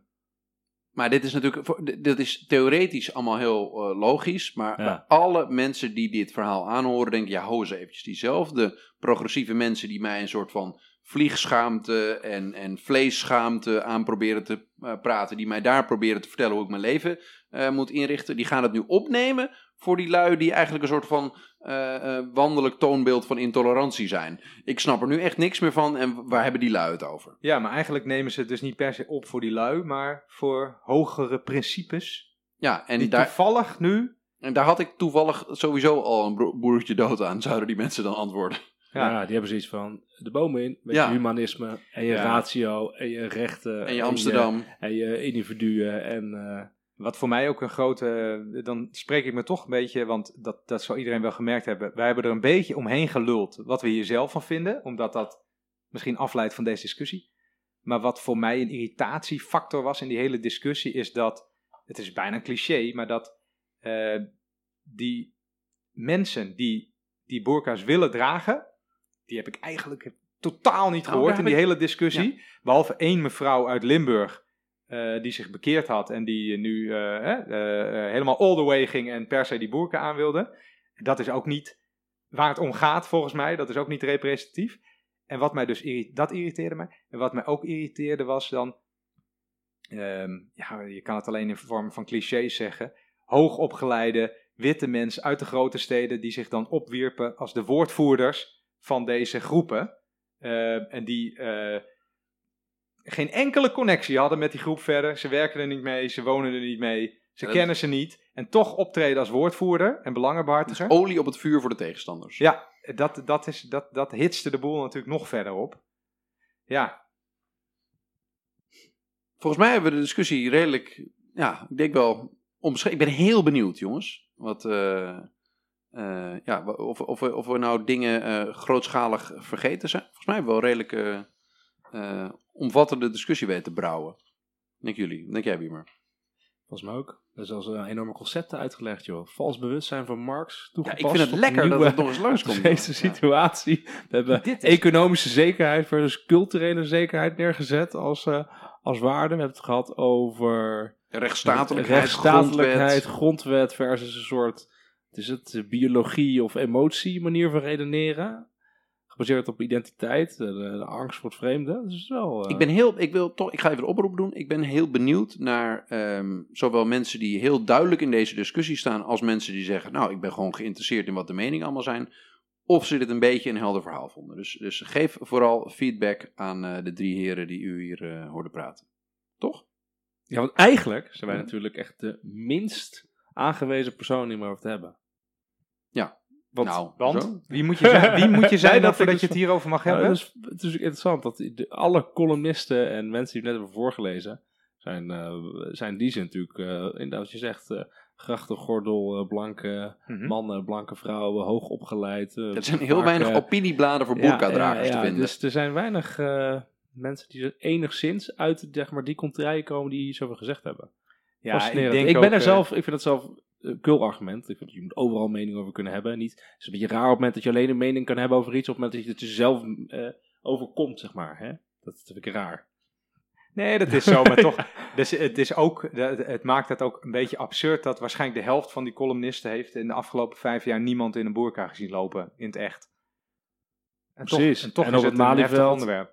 Maar dit is natuurlijk, voor- d- dit is theoretisch allemaal heel eh, logisch. Maar Ja. alle mensen die dit verhaal aanhoren, denken: ja, ho eens eventjes. Diezelfde progressieve mensen die mij een soort van vliegschaamte en, en vleesschaamte aan proberen te eh, praten. Die mij daar proberen te vertellen hoe ik mijn leven eh, moet inrichten. Die gaan het nu opnemen voor die lui die eigenlijk een soort van eh, eh, wandelijk toonbeeld van intolerantie zijn. Ik snap er nu echt niks meer van. En waar hebben die lui het over? ja, maar eigenlijk nemen ze het dus niet per se op voor die lui. Maar voor hogere principes. Ja, en die daar, toevallig nu... En daar had ik toevallig sowieso al een bro- boertje dood aan, zouden die mensen dan antwoorden. Ja. Ja. die hebben zoiets van de bomen in, met Ja. je humanisme en je Ja. ratio en je rechten. En je Amsterdam. En je individuen en... eh, Wat voor mij ook een grote. Dan spreek ik me toch een beetje, want dat, dat zal iedereen wel gemerkt hebben. Wij hebben er een beetje omheen geluld. Wat we hier zelf van vinden, omdat dat misschien afleidt van deze discussie. Maar wat voor mij een irritatiefactor was in die hele discussie, is dat. Het is bijna een cliché, maar dat eh, die mensen die die burka's willen dragen, die heb ik eigenlijk totaal niet Nou, gehoord in die hele discussie. Behalve één mevrouw uit Limburg. Eh, die zich bekeerd had en die nu eh, eh, helemaal all the way ging en per se die boerka aan wilde. Dat is ook niet waar het om gaat volgens mij. Dat is ook niet representatief. En wat mij dus irri- dat irriteerde mij. En wat mij ook irriteerde was dan, ehm, ja, je kan het alleen in vorm van clichés zeggen, hoogopgeleide witte mensen uit de grote steden die zich dan opwierpen als de woordvoerders van deze groepen. Eh, en die geen enkele connectie hadden met die groep verder. Ze werken er niet mee, ze wonen er niet mee, ze Ja, kennen ze niet. En toch optreden als woordvoerder en belangenbehartiger. Olie op het vuur voor de tegenstanders. Ja, dat, dat, is, dat, dat hitste de boel natuurlijk nog verder op. Ja, Volgens mij hebben we de discussie redelijk, ja, ik denk wel omschreven. Ik ben heel benieuwd, jongens. Wat, eh, eh, ja, of, of, we- of we nou dingen eh, grootschalig vergeten zijn. Volgens mij hebben we wel redelijk omvattende discussie weten te brouwen. Denk jullie? Denk jij, Biemer? Volgens mij ook. Er zijn eh, enorme concepten uitgelegd, joh. Vals bewustzijn van Marx Ja, toegepast. ik vind het lekker nieuwe- dat het nog eens langskomt. Deze Ja. situatie. We hebben is- economische zekerheid versus culturele zekerheid neergezet als, eh, als waarde. We hebben het gehad over Rechtsstatelijkheid, rechtsstatelijkheid, grondwet. grondwet versus een soort het is het, biologie of emotie manier van redeneren. Gebaseerd op identiteit, de, de angst voor het vreemde. Is wel... eh, Ik ben heel, ik wil toch, ik ga even een oproep doen. Ik ben heel benieuwd naar ehm, zowel mensen die heel duidelijk in deze discussie staan, als mensen die zeggen, nou, ik ben gewoon geïnteresseerd in wat de meningen allemaal zijn. Of ze dit een beetje een helder verhaal vonden. Dus, dus geef vooral feedback aan eh, de drie heren die u hier eh hoorde praten. Toch? Ja, want eigenlijk zijn wij natuurlijk echt de minst aangewezen persoon om over te hebben. Nou, want zo. wie moet je zijn, wie moet je zijn dat voordat je dus- het hierover mag hebben? dat is, het is interessant dat de, alle columnisten en mensen die we net hebben voorgelezen, zijn, eh, zijn die zin natuurlijk, eh, inderdaad wat je zegt, eh grachtengordel, blanke Mhm. mannen, blanke vrouwen, hoog opgeleid. eh, Er zijn heel vaak, weinig opiniebladen voor ja, boerkadragers ja, ja, te vinden. Dus er zijn weinig mensen die er enigszins uit zeg maar, die contraien komen die zoveel gezegd hebben. ja, ik, denk ik ben ook, er zelf, ik vind het zelf kul argument. Ik vind, je moet overal mening over kunnen hebben. Niet, het is een beetje raar op het moment dat je alleen een mening kan hebben over iets, op het moment dat je het jezelf eh overkomt, zeg maar. Hè? Dat vind ik raar. Nee, dat is zo, maar toch. Dus het, is ook, het maakt het ook een beetje absurd dat waarschijnlijk de helft van die columnisten heeft in de afgelopen vijf jaar niemand in een boerka gezien lopen in het echt. En Precies. Toch, en toch En is het het een heftig Malieveld- onderwerp.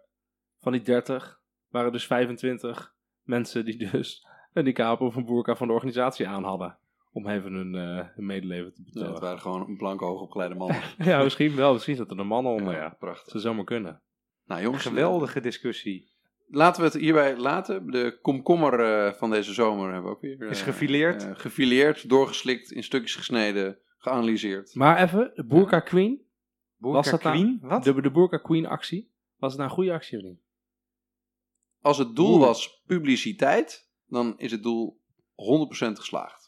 Van die 30 waren dus 25 mensen die dus een handicap of een boerka van de organisatie aan hadden. Om even hun, eh, hun medeleven te Ja, betalen. het waren gewoon een blanke hoogopgeleide mannen. Ja, misschien wel. Misschien zat er een man onder, ja. ja, prachtig. Dat zou zomaar kunnen. Nou jongens, Geweldige discussie. Laten we het hierbij laten. De komkommer eh, van deze zomer hebben we ook weer. eh, Is gefileerd. eh, gefileerd, doorgeslikt, in stukjes gesneden, geanalyseerd. Maar even, de Boerka Queen. Boerka Was dat nou- Queen? Wat? De, de Boerka Queen actie. Was het nou een goede actie of niet? Als het doel Oeh. was publiciteit, dan is het doel 100% geslaagd.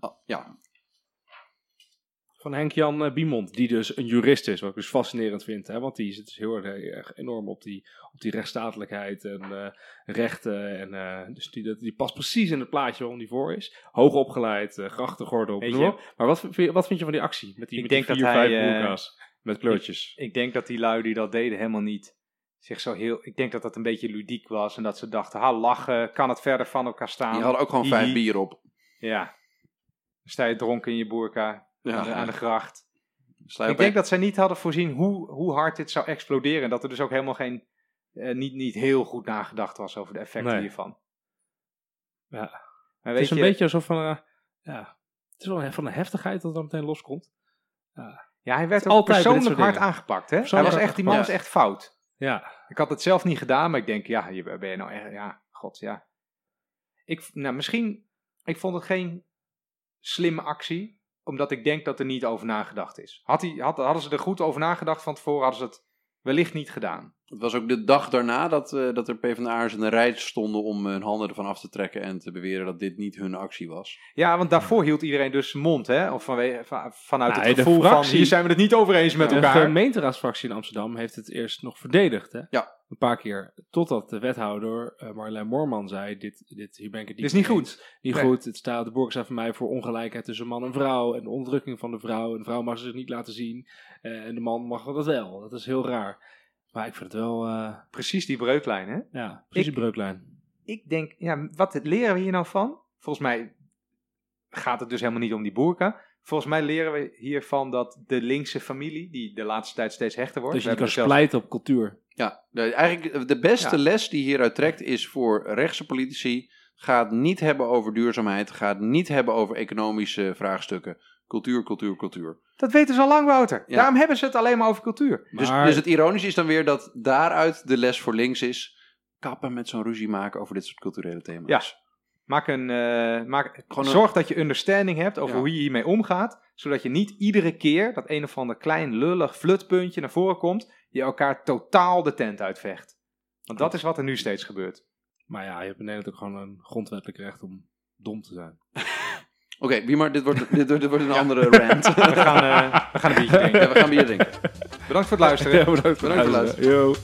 Ah, ja, Van Henk-Jan eh, Biemond, die dus een jurist is, wat ik dus fascinerend vind. Hè? Want die zit dus heel erg, enorm op die, op die rechtsstatelijkheid en eh, rechten. En, eh, dus die, dat- die past precies in het plaatje waarom die voor is. Hoog opgeleid, eh grachtengordel, maar op. Maar wat vind, je, wat vind je van die actie? Met die, Ik met denk die dat vier, hij, vijf eh, met kleurtjes. Ik denk dat die lui die dat deden helemaal niet zich zo heel... Ik denk dat dat een beetje ludiek was en dat ze dachten, ha, lachen, kan het verder van elkaar staan. die hadden ook gewoon vijf bier op. Ja. Sta je dronken in je boerka Ja, aan, de, aan de gracht. Ik denk dat zij niet hadden voorzien hoe, hoe hard dit zou exploderen. En dat er dus ook helemaal geen, eh, niet, niet heel goed nagedacht was over de effecten Nee. hiervan. Ja. Maar Het is een je, beetje alsof van, eh, ja, het is wel een- van een heftigheid dat er meteen loskomt. ja, hij werd ook persoonlijk hard aangepakt. Hè? Hij was echt, die man was echt fout. Ja, Ik had het zelf niet gedaan, maar ik denk, ja, je, ben je nou echt, ja, god, ja. Ik, nou, misschien, ik vond het geen slimme actie, omdat ik denk dat er niet over nagedacht is. Had hij, had, hadden ze er goed over nagedacht van tevoren, hadden ze het wellicht niet gedaan. Het was ook de dag daarna dat, eh, dat er PvdA'ers in een rij stonden om hun handen ervan af te trekken en te beweren dat dit niet hun actie was. Ja, want daarvoor hield iedereen dus mond, hè? Of vanwege, van- vanuit Nou, het de gevoel van, fractie- hier zijn we het niet over eens met de elkaar. gemeenteraadsfractie in Amsterdam heeft het eerst nog verdedigd. Hè? Ja. Een paar keer. Totdat de wethouder uh, Marjolein Moorman zei: dit, dit, hier ben ik het Dit niet is niet goed. Niet Nee. goed. Het staat, de borg staat voor mij voor ongelijkheid tussen man en vrouw. En de onderdrukking van de vrouw. En de vrouw mag zich niet laten zien. eh, en de man mag dat wel. Dat is heel raar. Maar ik vind het wel, eh, Precies die breuklijn, hè? ja, precies Ik- een breuklijn. ik denk, ja, wat leren we hier nou van? Volgens mij gaat het dus helemaal niet om die boerka. Volgens mij leren we hiervan dat de linkse familie, die de laatste tijd steeds hechter wordt. Dus je kan zelfs- splijten op cultuur. Ja, de, eigenlijk de beste Ja. les die hieruit trekt is voor rechtse politici. Gaat niet hebben over duurzaamheid. Gaat niet hebben over economische vraagstukken. Cultuur, cultuur, cultuur. Dat weten ze al lang, Wouter. Ja. Daarom hebben ze het alleen maar over cultuur. Dus, Maar- dus het ironische is dan weer dat daaruit de les voor links is. Kappen met zo'n ruzie maken over dit soort culturele thema's. Ja. Maak een, eh, maak, Gewoon een- zorg dat je understanding hebt over Ja. hoe je hiermee omgaat. Zodat je niet iedere keer dat een of ander klein lullig flutpuntje naar voren komt. Je elkaar totaal de tent uitvecht. Want dat is wat er nu steeds gebeurt. Maar ja, je hebt in Nederland ook gewoon een grondwettelijk recht om dom te zijn. Oké, wie maar dit wordt, dit, wordt- dit wordt een andere rant. We gaan, eh, we gaan een biertje drinken. ja, we gaan bier drinken. Bedankt voor het luisteren. bedankt Bedankt voor het Yo.